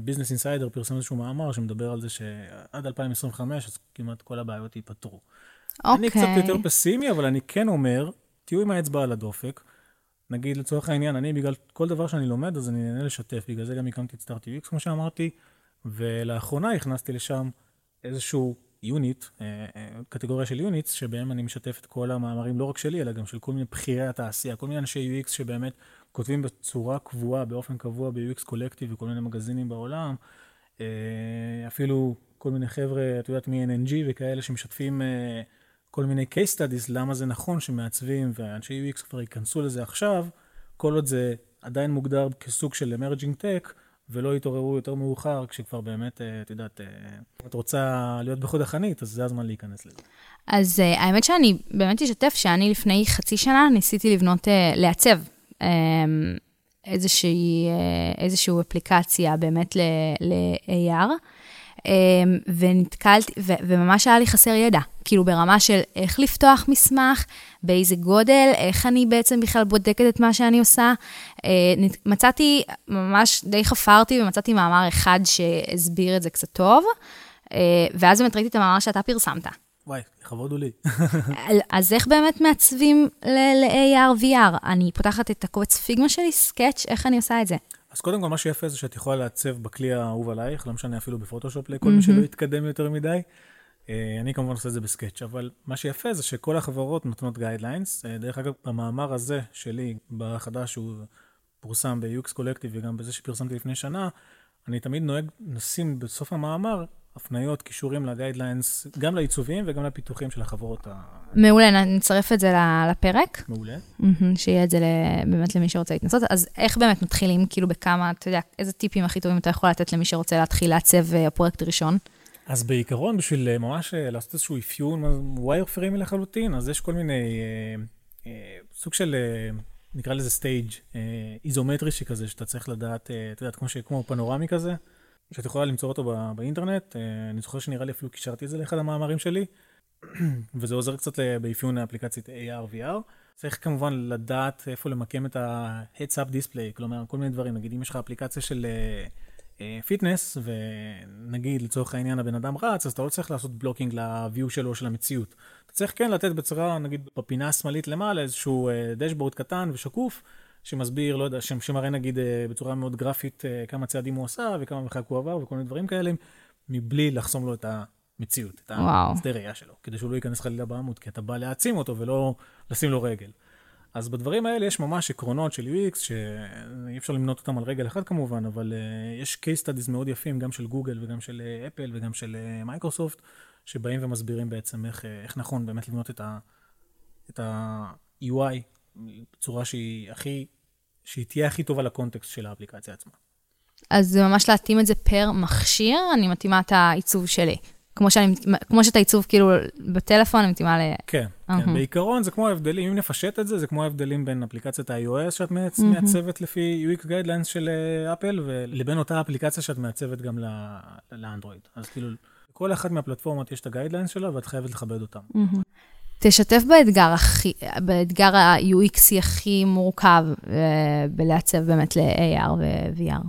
Speaker 1: Business Insider פרסם איזשהו מאמר שמדבר על זה שעד 2025, אז כמעט כל הבעיות ייפתרו. אני
Speaker 2: אוקיי.
Speaker 1: קצת יותר פסימי, אבל אני כן אומר, תהיו עם האצבע על הדופק. נגיד, לצורך העניין, אני בגלל כל דבר שאני לומד, אז אני נהנה לשתף. בגלל זה גם הקמתי את Start UX, כמו שאמרתי, ולאחרונה הכנסתי לשם איזשהו unit, אה, אה, קטגוריה של units, שבהם אני משתף את כל המאמרים, לא רק שלי, אלא גם של כל מיני בכירי התעשייה, כל מיני אנשי UX שבאמת כותבים בצורה קבועה, באופן קבוע ב-UX קולקטיב וכל מיני מגזינים בעולם. אה, אפילו כל מיני חבר'ה, את יודעת, מ-NNG וכאלה שמשתפים כל מיני case studies, למה זה נכון שמעצבים ואנשי UX כבר ייכנסו לזה עכשיו, כל עוד זה עדיין מוגדר כסוג של emerging tech, ולא יתעוררו יותר מאוחר, כשכבר באמת, אה, את יודעת, אה, אם את רוצה להיות בחוד החנית, אז זה הזמן להיכנס לזה.
Speaker 2: אז האמת שאני באמת אשתף שאני לפני חצי שנה ניסיתי לבנות, לעצב um, איזושהי, איזושהי אפליקציה באמת ל-AR, אמ, ונתקלתי, ו- וממש היה לי חסר ידע, כאילו ברמה של איך לפתוח מסמך, באיזה גודל, איך אני בעצם בכלל בודקת את מה שאני עושה. אה, מצאתי, ממש די חפרתי ומצאתי מאמר אחד שהסביר את זה קצת טוב, אה, ואז באמת ראיתי את המאמר שאתה פרסמת.
Speaker 1: וואי, לכבוד הוא לי.
Speaker 2: אז איך באמת מעצבים ל-AR, VR? אני פותחת את הקובץ Figma שלי, Sketch, איך אני עושה את זה?
Speaker 1: אז קודם כל, מה שיפה זה שאת יכולה לעצב בכלי האהוב עלייך, לא משנה אפילו בפוטושופ לכל מי שלא יתקדם יותר מדי. אה, אני כמובן עושה את זה ב Sketch, אבל מה שיפה זה שכל החברות נותנות guidelines. דרך אגב, במאמר הזה שלי, בחדש, שהוא פורסם ב- UX Collective וגם בזה שפרסמתי לפני שנה, אני תמיד נוהג לשים בסוף המאמר הפניות, קישורים ל guidelines, גם לעיצובים וגם לפיתוחים של החברות
Speaker 2: מעולה, נ- נצרף את זה לפרק,
Speaker 1: המעולה.
Speaker 2: מהמם, שיהיה את זה באמת למי שרוצה להתנסות. אז איך באמת מתחילים, כאילו בכמה, אתה יודע, איזה טיפים הכי טובים אתה יכול לתת למי שרוצה להתחיל לעצב אה, פרויקט ראשון?
Speaker 1: אז בעיקרון, בשביל אה, ממש אה, לעשות איזשהו אפיון wireframe־י לחלוטין, אז יש כל מיני, אה, אה, סוג של, אה, נקרא לזה stage איזומטרי שכזה, שאתה צריך לדעת, אה, את יודעת, כמו, כמו פנורמי כזה, שאת יכולה למצוא אותו באינטרנט. אה, אני זוכר שנראה לי אפילו קישרתי את זה לאחד המאמרים שלי, וזה עוזר קצת ל- באפיון האפליקציית AR/VR. צריך כמובן לדעת איפה למקם את ה-Heads-up Display, כלומר, כל מיני דברים. נגיד, אם יש לך אפליקציה של fitness, ונגיד לצורך העניין הבן אדם רץ, אז אתה לא צריך לעשות blocking ל-view שלו של המציאות. אתה צריך כן לתת בצורה, נגיד, בפינה השמאלית למעלה, איזשהו דשבורד קטן ושקוף, שמסביר, לא יודע, שמראה נגיד אה, בצורה מאוד גרפית אה, כמה צעדים הוא עשה וכמה מרחק הוא עבר וכל מיני דברים כאלה, מבלי לחסום לו את המציאות, את. השדה ראייה שלו, כדי שהוא לא ייכנס חלילה בעמוד, כי אתה בא להעצים אותו ולא לשים לו רגל. אז בדברים האלה יש ממש עקרונות של UX, שאי אפשר למנות אותם על רגל אחד כמובן, אבל uh, יש case studies מאוד יפים, גם של גוגל וגם של אה, אפל וגם של אה, מייקרוסופט, שבאים ומסבירים בעצם איך, אה, איך נכון באמת לבנות את, ה, את ה-UI בצורה שהיא הכי, שהיא תהיה הכי טובה לקונטקסט של האפליקציה עצמה.
Speaker 2: אז זה ממש להתאים את זה פר מכשיר, אני מתאימה את העיצוב שלי. כמו, שאני, כמו שאת העיצוב כאילו בטלפון, אני מתאימה ל...
Speaker 1: כן,
Speaker 2: אהה.
Speaker 1: כן. בעיקרון זה כמו ההבדלים, אם נפשט את זה, זה כמו ההבדלים בין אפליקציית ה-iOS שאת מעצ- מעצבת לפי UX Guidelines של אה, אפל, ולבין אותה אפליקציה שאת מעצבת גם לאנדרואיד. אז כאילו, לכל אחת מהפלטפורמות יש את ה guidelines שלה, ואת חייבת לכבד אותם.
Speaker 2: תשתף באתגר הכי, באתגר ה-UX־י הכי מורכב אה, בלעצב באמת ל-AR ו-VR.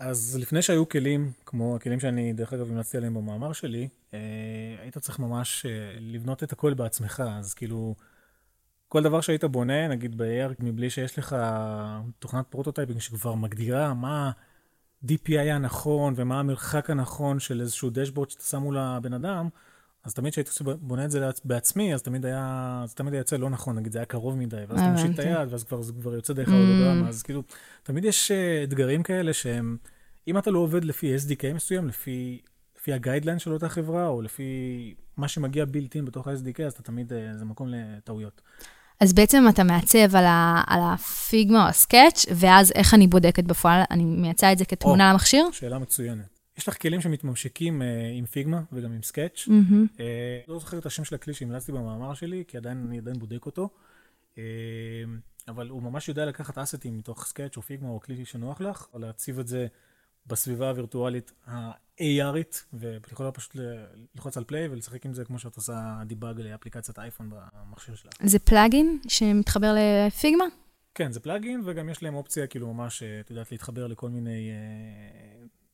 Speaker 1: אז לפני שהיו כלים, כמו הכלים שאני, דרך אגב, המלצתי עליהם במאמר שלי, אה, היית צריך ממש אה, לבנות את הכל בעצמך. אז כאילו, כל דבר שהיית בונה, נגיד ב-AR, מבלי שיש לך תוכנת prototyping שכבר מגדירה מה DPI הנכון ומה המרחק הנכון של איזשהו דשבורד שאתה שם מול הבן אדם, אז תמיד כשהייתי בונה את זה בעצמי, אז תמיד היה, זה תמיד היה יוצא לא נכון, נגיד זה היה קרוב מדי, ואז אתה מושיט את. היד, ואז כבר, זה כבר יוצא דרך ההולוגרמה, אז כאילו, תמיד יש אה, אתגרים כאלה שהם, אם אתה לא עובד לפי SDK מסוים, לפי, לפי הגיידליין של אותה חברה, או לפי מה שמגיע בילט-אין בתוך ה-SDK, אז אתה תמיד, אה, זה מקום לטעויות.
Speaker 2: אז בעצם אתה מעצב על, ה, על הפיגמה או הסקאץ', ואז איך אני בודקת בפועל, אני מייצאה את זה כתמונה למכשיר?
Speaker 1: שאלה מצוינת. יש לך כלים שמתממשקים אה, עם Figma וגם עם Sketch.
Speaker 2: מהמם.
Speaker 1: אה, לא זוכר את השם של הכלי שהמלצתי במאמר שלי, כי עדיין, אני עדיין בודק אותו. אה, אבל הוא ממש יודע לקחת assetים מתוך Sketch או Figma או כלי שנוח לך, או להציב את זה בסביבה הווירטואלית ה-AR־ית, ואת יכולה פשוט ללחוץ על play ולשחק עם זה כמו שאת עושה debug לאפליקציית האייפון במכשיר שלך.
Speaker 2: זה plugin שמתחבר ל Figma?
Speaker 1: כן, זה plugin, וגם יש להם אופציה, כאילו ממש, אה, את יודעת, להתחבר לכל מיני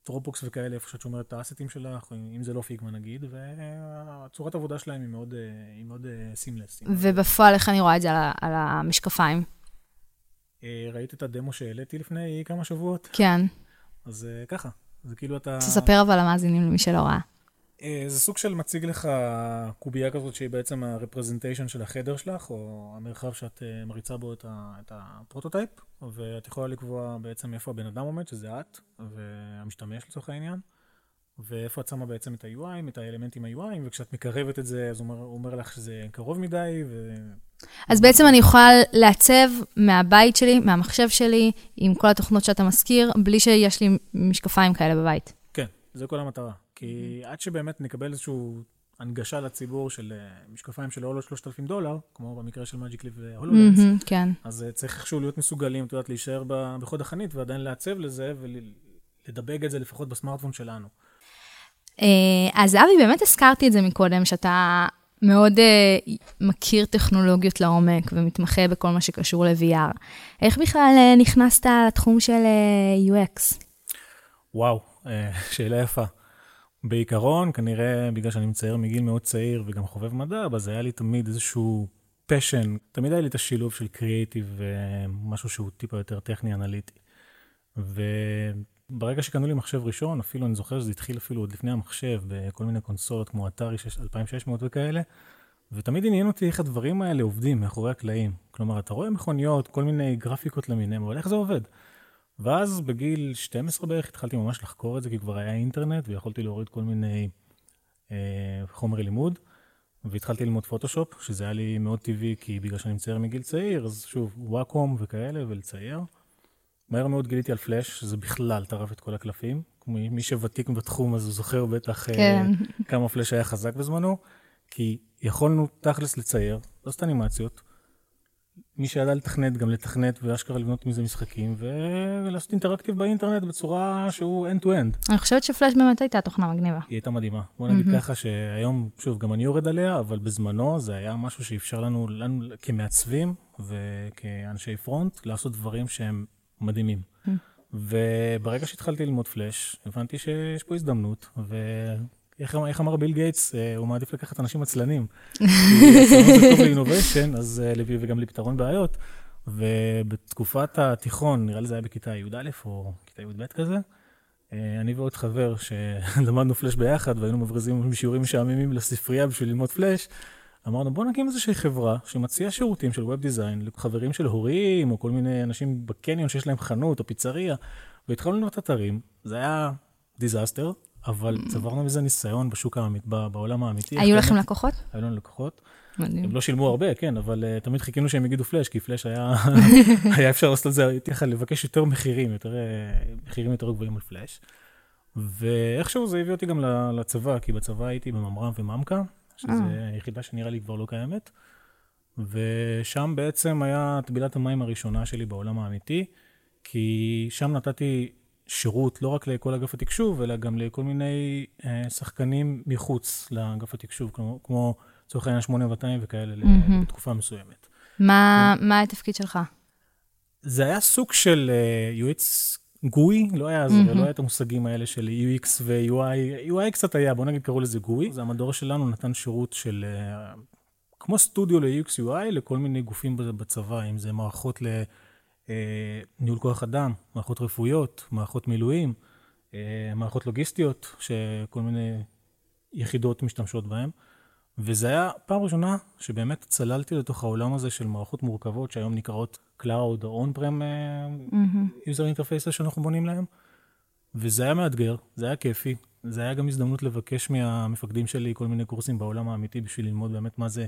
Speaker 1: Dropbox וכאלה, איפה שאת שומרת את ה assetים שלך, אם זה לא Figma נגיד, והצורת עבודה שלהם היא מאוד, אה, היא מאוד seamless.
Speaker 2: ובפועל, איך אני רואה את זה על, על המשקפיים?
Speaker 1: אה, ראית את הדמו שהעליתי לפני כמה שבועות?
Speaker 2: כן.
Speaker 1: אז אה, ככה, זה כאילו אתה...
Speaker 2: תספר אבל למאזינים למי שלא ראה.
Speaker 1: אה, זה סוג של מציג לך קובייה כזאת שהיא בעצם ה-representation של החדר שלך, או המרחב שאת אה, מריצה בו את, ה, את ה prototype, ואת יכולה לקבוע בעצם איפה הבן אדם עומד, שזה את, והמשתמש לצורך העניין, ואיפה את שמה בעצם את ה-UI, את האלמנטים ה-UI, וכשאת מקרבת את זה, אז הוא אומר, הוא אומר לך שזה קרוב מדי, ו...
Speaker 2: אז בעצם אני יכולה לעצב מהבית שלי, מהמחשב שלי, עם כל התוכנות שאתה מזכיר, בלי שיש לי משקפיים כאלה בבית.
Speaker 1: כן, זה כל המטרה. כי עד שבאמת נקבל איזושהי הנגשה לציבור של אה, משקפיים שלא עולות 3,000 דולר, כמו במקרה של מג'יק ליב והולולנס,
Speaker 2: מהמם, כן.
Speaker 1: אז אה, צריך איכשהו להיות מסוגלים, את יודעת, להישאר בחוד החנית ועדיין לעצב לזה ולדבג את זה לפחות בסמארטפון שלנו.
Speaker 2: אה, אז אבי, באמת הזכרתי את זה מקודם, שאתה מאוד אה, מכיר טכנולוגיות לעומק ומתמחה בכל מה שקשור ל-VR. איך בכלל אה, נכנסת לתחום של אה, UX?
Speaker 1: וואו, שאלה יפה. בעיקרון, כנראה בגלל שאני מצייר מגיל מאוד צעיר וגם חובב מדע, אז היה לי תמיד איזשהו פשן, תמיד היה לי את השילוב של קריאיטיב ומשהו שהוא טיפה יותר טכני-אנליטי. וברגע שקנו לי מחשב ראשון, אפילו אני זוכר שזה התחיל אפילו עוד לפני המחשב, בכל מיני קונסולות כמו אתרי 2600 וכאלה, ותמיד עניין אותי איך הדברים האלה עובדים מאחורי הקלעים. כלומר, אתה רואה מכוניות, כל מיני גרפיקות למיניהם, אבל איך זה עובד? ואז בגיל 12 בערך התחלתי ממש לחקור את זה, כי כבר היה אינטרנט ויכולתי להוריד כל מיני אה, חומרי לימוד. והתחלתי ללמוד פוטושופ, שזה היה לי מאוד טבעי, כי בגלל שאני מצייר מגיל צעיר, אז שוב, וואקום וכאלה, ולצייר. מהר מאוד גיליתי על פלאש, שזה בכלל טרף את כל הקלפים. מי שוותיק בתחום, אז הוא זוכר בטח
Speaker 2: כן.
Speaker 1: אה, כמה פלאש היה חזק בזמנו, כי יכולנו תכלס לצייר, לא סתם אנימציות, מי שידע לתכנת, גם לתכנת ואשכרה לבנות מזה משחקים, ולעשות אינטראקטיב באינטרנט בצורה שהוא end-to-end.
Speaker 2: אני חושבת שפלאש באמת הייתה תוכנה מגניבה.
Speaker 1: היא הייתה מדהימה. בוא נגיד ככה שהיום, שוב, גם אני יורד עליה, אבל בזמנו זה היה משהו שאפשר לנו, לנו כמעצבים וכאנשי front, לעשות דברים שהם מדהימים. וברגע שהתחלתי ללמוד פלאש, הבנתי שיש פה הזדמנות, ו... איך, איך אמר ביל גייטס, אה, הוא מעדיף לקחת אנשים עצלנים. כי עצלנות זה טוב ל innovation, אז אה, וגם לפתרון בעיות. ובתקופת התיכון, נראה לי זה היה בכיתה י"א או כיתה י"ב כזה, אה, אני ועוד חבר שלמדנו פלאש ביחד והיינו מבריזים משיעורים משעממים לספרייה בשביל ללמוד פלאש, אמרנו בוא נקים איזושהי חברה שמציעה שירותים של web design לחברים של הורים או כל מיני אנשים בקניון שיש להם חנות או פיצריה, והתחלנו לבנות אתרים, זה היה disaster, אבל צברנו מזה ניסיון בשוק האמית, בעולם האמיתי.
Speaker 2: היו לכם לקוחות?
Speaker 1: היו לנו לקוחות.
Speaker 2: מדהים.
Speaker 1: הם לא שילמו הרבה, כן, אבל uh, תמיד חיכינו שהם יגידו פלאש, כי פלאש היה, היה אפשר לעשות את זה, הייתי יכול לבקש יותר מחירים, יותר, uh, מחירים יותר גבוהים על פלאש. ואיכשהו זה הביא אותי גם לצבא, כי בצבא הייתי בממר"ם וממק"א, שזו
Speaker 2: אה.
Speaker 1: יחידה שנראה לי כבר לא קיימת. ושם בעצם היה טבילת המים הראשונה שלי בעולם האמיתי, כי שם נתתי שירות לא רק לכל אגף התקשוב, אלא גם לכל מיני אה, שחקנים מחוץ לאגף התקשוב, כמו, כמו לצורך העניין 8200 וכאלה, mm-hmm. בתקופה מסוימת.
Speaker 2: מה, כן. מה התפקיד שלך?
Speaker 1: זה היה סוג של אה, UX גוי, לא היה, mm-hmm. זה לא היה את המושגים האלה של UX ו-UI, UI קצת היה, בוא נגיד קראו לזה גוי. זה המדור שלנו נתן שירות של, uh, כמו סטודיו ל-UX UI לכל מיני גופים בצבא, אם זה מערכות ל... אה, ניהול כוח אדם, מערכות רפואיות, מערכות מילואים, אה, מערכות לוגיסטיות, שכל מיני יחידות משתמשות בהן. וזה היה פעם ראשונה שבאמת צללתי לתוך העולם הזה של מערכות מורכבות, שהיום נקראות Cloud או On-Prem mm-hmm. User Interfaces שאנחנו בונים להם. וזה היה מאתגר, זה היה כיפי. זה היה גם הזדמנות לבקש מהמפקדים שלי כל מיני קורסים בעולם האמיתי בשביל ללמוד באמת מה זה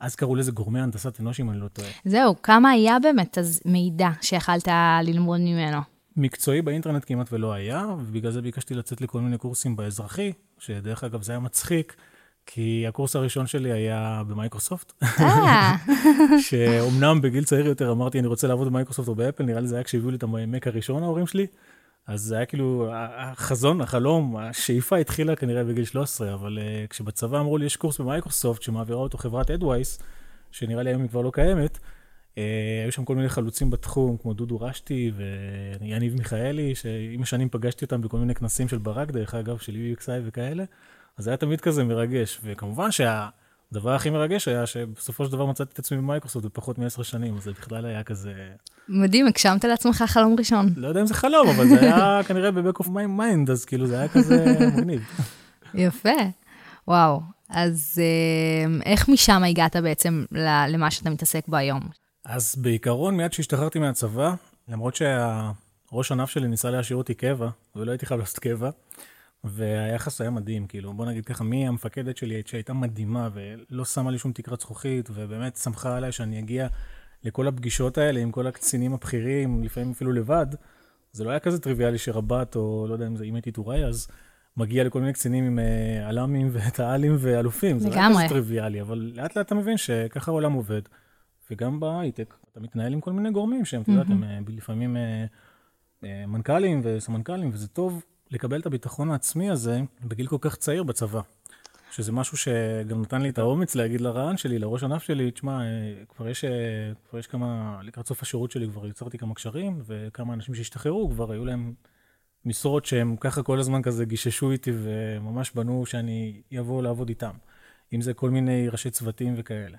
Speaker 1: אז קראו לזה גורמי הנדסת אנוש, אם אני לא טועה.
Speaker 2: זהו, כמה היה באמת אז מידע שיכלת ללמוד ממנו?
Speaker 1: מקצועי באינטרנט כמעט ולא היה, ובגלל זה ביקשתי לצאת לכל מיני קורסים באזרחי, שדרך אגב זה היה מצחיק, כי הקורס הראשון שלי היה במייקרוסופט.
Speaker 2: אה.
Speaker 1: שאומנם בגיל צעיר יותר אמרתי, אני רוצה לעבוד במייקרוסופט או ב Apple, נראה לי זה היה כשהביאו לי את ה Mac הראשון, ההורים שלי. אז זה היה כאילו, החזון, החלום, השאיפה התחילה כנראה בגיל 13, אבל uh, כשבצבא אמרו לי, יש קורס במייקרוסופט שמעבירה אותו חברת אדווייס, שנראה לי היום היא כבר לא קיימת, uh, היו שם כל מיני חלוצים בתחום, כמו דודו רשתי ויניב מיכאלי, שעם השנים פגשתי אותם בכל מיני כנסים של ברק, דרך אגב, של UXI וכאלה, אז זה היה תמיד כזה מרגש, וכמובן שה... הדבר הכי מרגש היה שבסופו של דבר מצאתי את עצמי במייקרוסופט בפחות מעשר שנים, אז זה בכלל היה כזה...
Speaker 2: מדהים, הגשמת לעצמך חלום ראשון.
Speaker 1: לא יודע אם זה חלום, אבל זה היה כנראה ב-back of my mind, אז כאילו זה היה כזה מגניב.
Speaker 2: יפה, וואו. אז אה, איך משם הגעת בעצם למה שאתה מתעסק בו היום?
Speaker 1: אז בעיקרון, מיד שהשתחררתי מהצבא, למרות שהראש ענף שלי ניסה להשאיר אותי קבע, ולא הייתי חייב לעשות קבע, והיחס היה מדהים, כאילו, בוא נגיד ככה, מי המפקדת שלי שהייתה מדהימה ולא שמה לי שום תקרת זכוכית, ובאמת שמחה עליי שאני אגיע לכל הפגישות האלה עם כל הקצינים הבכירים, לפעמים אפילו לבד, זה לא היה כזה טריוויאלי שרב"ט, או לא יודע אם זה, אם הייתי טוראי, אז מגיע לכל מיני קצינים עם אה, אל"מים ותע"לים ואלופים. לגמרי. זה לא היה כזה טריוויאלי, אבל לאט לאט אתה מבין שככה העולם עובד. וגם בהייטק, אתה מתנהל עם כל מיני גורמים שהם, אתה יודע, הם אה, לפעמים אה, מנכ"לים וסמנכ"לים, וזה טוב לקבל את הביטחון העצמי הזה בגיל כל כך צעיר בצבא. שזה משהו שגם נתן לי את האומץ להגיד לרען שלי, לראש ענף שלי, תשמע, אה, כבר יש, אה, כבר יש כמה, לקראת סוף השירות שלי כבר יצרתי כמה קשרים, וכמה אנשים שהשתחררו, כבר היו להם משרות שהם ככה כל הזמן כזה גיששו איתי וממש בנו שאני אבוא לעבוד איתם. אם זה כל מיני ראשי צוותים וכאלה.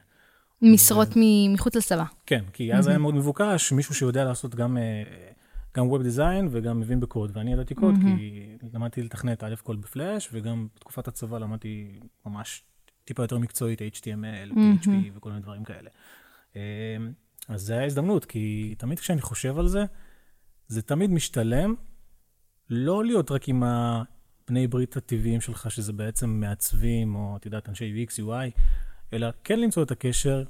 Speaker 2: משרות מ- מחוץ לצבא.
Speaker 1: כן, כי אז היה מאוד מבוקש, מישהו שיודע לעשות גם, אה, גם Web Design וגם מבין בקוד, ואני ידעתי קוד, כי למדתי לתכנת א' כל בפלאש, וגם בתקופת הצבא למדתי ממש טיפה יותר מקצועית, HTML, PHP וכל מיני דברים כאלה. אה, אז זו הייתה הזדמנות, כי תמיד כשאני חושב על זה, זה תמיד משתלם לא להיות רק עם הבני ברית הטבעיים שלך, שזה בעצם מעצבים, או את יודעת, אנשי UX, UI, אלא כן למצוא את הקשר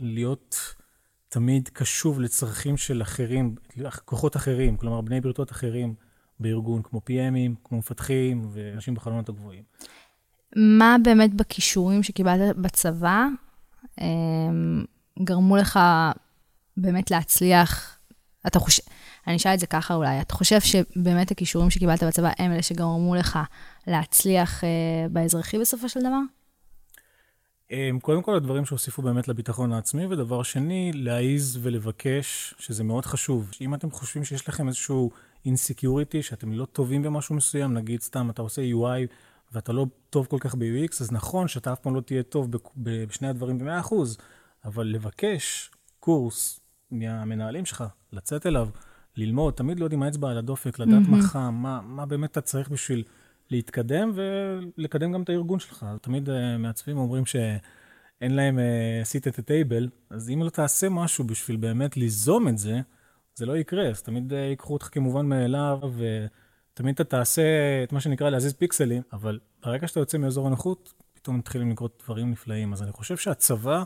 Speaker 1: ולהיות תמיד קשוב לצרכים של אחרים, כוחות אחרים, כלומר בני בריתות אחרים בארגון, כמו PMים, כמו מפתחים ואנשים בחלונות הגבוהים.
Speaker 2: מה באמת בכישורים שקיבלת בצבא אמ, גרמו לך באמת להצליח? אתה חושב, אני אשאל את זה ככה אולי, אתה חושב שבאמת הכישורים שקיבלת בצבא הם אלה שגרמו לך להצליח אה, באזרחי בסופו של דבר?
Speaker 1: אמ, קודם כל, הדברים שהוסיפו באמת לביטחון העצמי, ודבר שני, להעיז ולבקש, שזה מאוד חשוב. אם אתם חושבים שיש לכם איזשהו אינסקיוריטי, שאתם לא טובים במשהו מסוים, נגיד סתם אתה עושה UI ואתה לא טוב כל כך ב-UX, אז נכון שאתה אף פעם לא תהיה טוב בשני הדברים ב-100%, אבל לבקש קורס מהמנהלים שלך, לצאת אליו, ללמוד, תמיד להיות עם האצבע על הדופק, לדעת mm-hmm. מה חם, מה, מה באמת אתה צריך בשביל להתקדם ולקדם גם את הארגון שלך. תמיד uh, מעצבים אומרים שאין להם uh, seat at the table, אז אם לא תעשה משהו בשביל באמת ליזום את זה, זה לא יקרה. אז תמיד uh, ייקחו אותך כמובן מאליו, ותמיד אתה תעשה את מה שנקרא להזיז פיקסלים, אבל ברגע שאתה יוצא מאזור הנוחות, פתאום מתחילים לקרות דברים נפלאים. אז אני חושב שהצבא,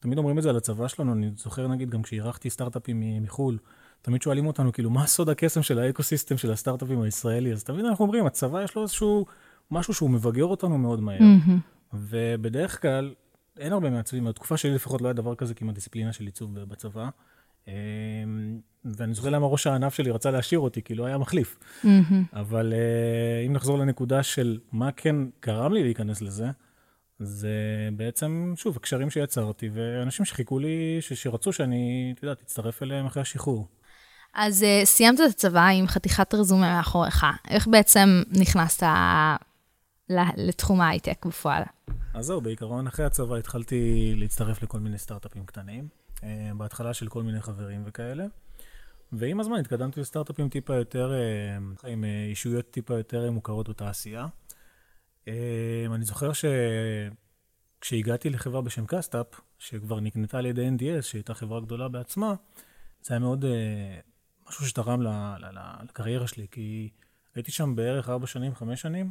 Speaker 1: תמיד אומרים את זה על הצבא שלנו, אני זוכר נגיד גם כשאירחתי סטארט-אפים מחו"ל, תמיד שואלים אותנו, כאילו, מה סוד הקסם של האקוסיסטם של הסטארט-אפים הישראלי? אז תמיד אנחנו אומרים, הצבא יש לו איזשהו משהו שהוא מבגר אותנו מאוד מהר. Mm-hmm. ובדרך כלל, אין הרבה מעצבים, בתקופה שלי לפחות לא היה דבר כזה כמעט דיסציפלינה של עיצוב בצבא. אמ, ואני זוכר למה ראש הענף שלי רצה להשאיר אותי, כי לא היה מחליף. Mm-hmm. אבל אה, אם נחזור לנקודה של מה כן גרם לי להיכנס לזה, זה בעצם, שוב, הקשרים שיצרתי, ואנשים שחיכו לי, שרצו שאני, את יודעת, אצטרף אליהם אחרי השחרור.
Speaker 2: אז uh, סיימת את הצבא עם חתיכת רזומה מאחוריך. איך בעצם נכנסת לתחום ההייטק בפועל?
Speaker 1: אז זהו, בעיקרון אחרי הצבא התחלתי להצטרף לכל מיני סטארט-אפים קטנים, uh, בהתחלה של כל מיני חברים וכאלה. ועם הזמן התקדמתי לסטארט-אפים טיפה יותר, uh, עם אישויות טיפה יותר מוכרות בתעשייה. אני זוכר שכשהגעתי לחברה בשם CastUP, שכבר נקנתה על ידי NDS, שהייתה חברה גדולה בעצמה, זה היה מאוד משהו שתרם לקריירה שלי, כי הייתי שם בערך ארבע שנים, חמש שנים,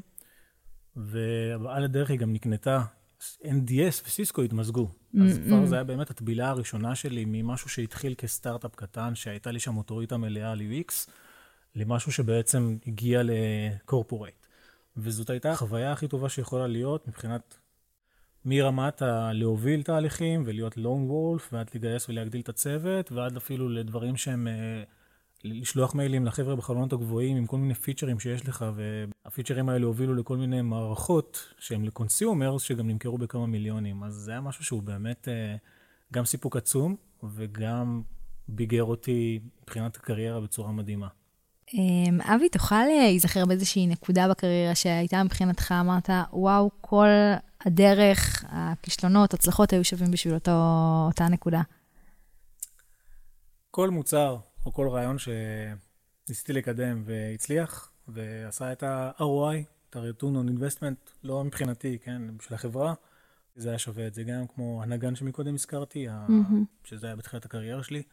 Speaker 1: ועל הדרך היא גם נקנתה, NDS וסיסקו התמזגו. Mm-hmm. אז כבר זה היה באמת הטבילה הראשונה שלי ממשהו שהתחיל כסטארט-אפ קטן, שהייתה לי שם אוטוריטה מלאה על UX, למשהו שבעצם הגיע ל corporate. וזאת הייתה החוויה הכי טובה שיכולה להיות מבחינת מרמת הלהוביל תהליכים ולהיות lone wolf, ועד לגייס ולהגדיל את הצוות, ועד אפילו לדברים שהם... Uh, לשלוח מיילים לחבר'ה בחלונות הגבוהים עם כל מיני פיצ'רים שיש לך, והפיצ'רים האלה הובילו לכל מיני מערכות שהם ל consumers, שגם נמכרו בכמה מיליונים. אז זה היה משהו שהוא באמת אה, גם סיפוק עצום, וגם ביגר אותי מבחינת הקריירה בצורה מדהימה.
Speaker 2: אמ, אבי, תוכל להיזכר באיזושהי נקודה בקריירה שהייתה מבחינתך, אמרת, וואו, כל הדרך, הכישלונות, הצלחות היו שווים בשביל אותו, אותה נקודה.
Speaker 1: כל מוצר או כל רעיון שניסיתי לקדם והצליח, ועשה את ה-ROI, את ה-return on investment, לא מבחינתי, כן, בשביל החברה, זה היה שווה את זה, גם כמו הנגן שמקודם הזכרתי, mm-hmm. שזה היה בתחילת הקריירה שלי,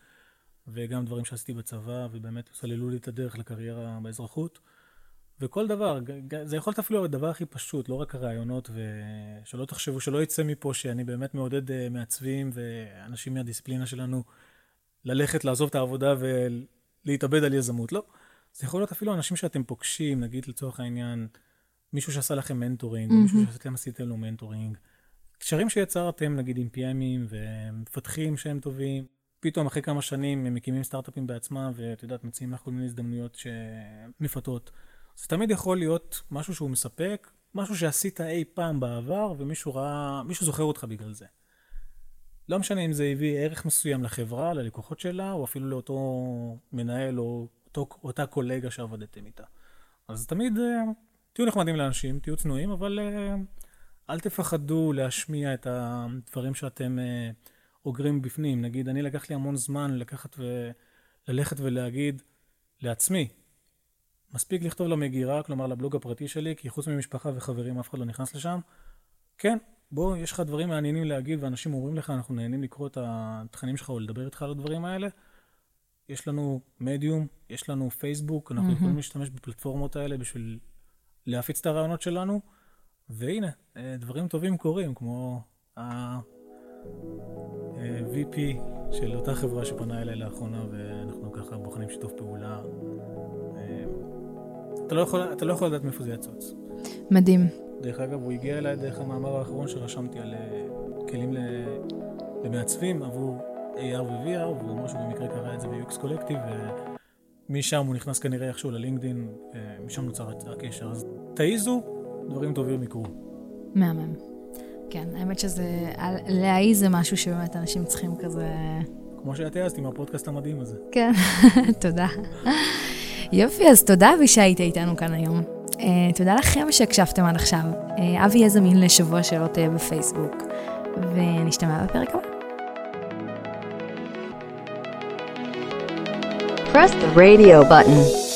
Speaker 1: וגם דברים שעשיתי בצבא, ובאמת סללו לי את הדרך לקריירה באזרחות. וכל דבר, זה יכול להיות אפילו הדבר הכי פשוט, לא רק הרעיונות, ושלא תחשבו, שלא יצא מפה שאני באמת מעודד אה, מעצבים ואנשים מהדיסציפלינה שלנו ללכת, לעזוב את העבודה ולהתאבד על יזמות, לא. זה יכול להיות אפילו אנשים שאתם פוגשים, נגיד לצורך העניין, מישהו שעשה לכם mentoring, mm-hmm. או מישהו שאתם עשיתם לו mentoring. קשרים שיצרתם, נגיד עם PMים ומפתחים שהם טובים, פתאום אחרי כמה שנים הם מקימים סטארט-אפים בעצמם, ואת יודעת, מציעים לך כל מיני הזדמנויות שמפתות. זה תמיד יכול להיות משהו שהוא מספק, משהו שעשית אי פעם בעבר, ומישהו ראה, מישהו זוכר אותך בגלל זה. לא משנה אם זה הביא ערך מסוים לחברה, ללקוחות שלה, או אפילו לאותו מנהל או אותו, אותה קולגה שעבדתם איתה. אז תמיד אה, תהיו נחמדים לאנשים, תהיו צנועים, אבל אה, אל תפחדו להשמיע את הדברים שאתם אה, אוגרים בפנים. נגיד, אני לקח לי המון זמן לקחת וללכת ולהגיד לעצמי, מספיק לכתוב למגירה, כלומר לבלוג הפרטי שלי, כי חוץ ממשפחה וחברים אף אחד לא נכנס לשם. כן, בוא, יש לך דברים מעניינים להגיד, ואנשים אומרים לך, אנחנו נהנים לקרוא את התכנים שלך או לדבר איתך על הדברים האלה. יש לנו מדיום, יש לנו פייסבוק, אנחנו mm-hmm. יכולים להשתמש בפלטפורמות האלה בשביל להפיץ את הרעיונות שלנו, והנה, אה, דברים טובים קורים, כמו ה-VP של אותה חברה שפנה אליי לאחרונה, ואנחנו ככה בוחנים שיתוף פעולה. אה, אתה לא יכול, אתה לא יכול לדעת מאיפה זה יצוץ.
Speaker 2: מדהים.
Speaker 1: דרך אגב, הוא הגיע אליי דרך המאמר האחרון שרשמתי על אה, כלים למעצבים עבור AR ו-VR, והוא אמר שהוא במקרה קרא את זה ב-UX קולקטיב, ומשם הוא נכנס כנראה איכשהו ללינקדין, משם נוצר הקשר. אז תעיזו, דברים טובים יקרו.
Speaker 2: מהמם. כן, האמת שזה, להעיז זה משהו שבאמת אנשים צריכים כזה...
Speaker 1: כמו שאת העזת עם הפודקאסט המדהים הזה.
Speaker 2: כן, תודה. יופי, אז תודה אבי שהיית איתנו כאן היום. Uh, תודה לכם שהקשבתם עד עכשיו. Uh, אבי יהיה זמין לשבוע שאלות uh, בפייסבוק, ונשתמע בפרק הבא.
Speaker 3: Press the radio button.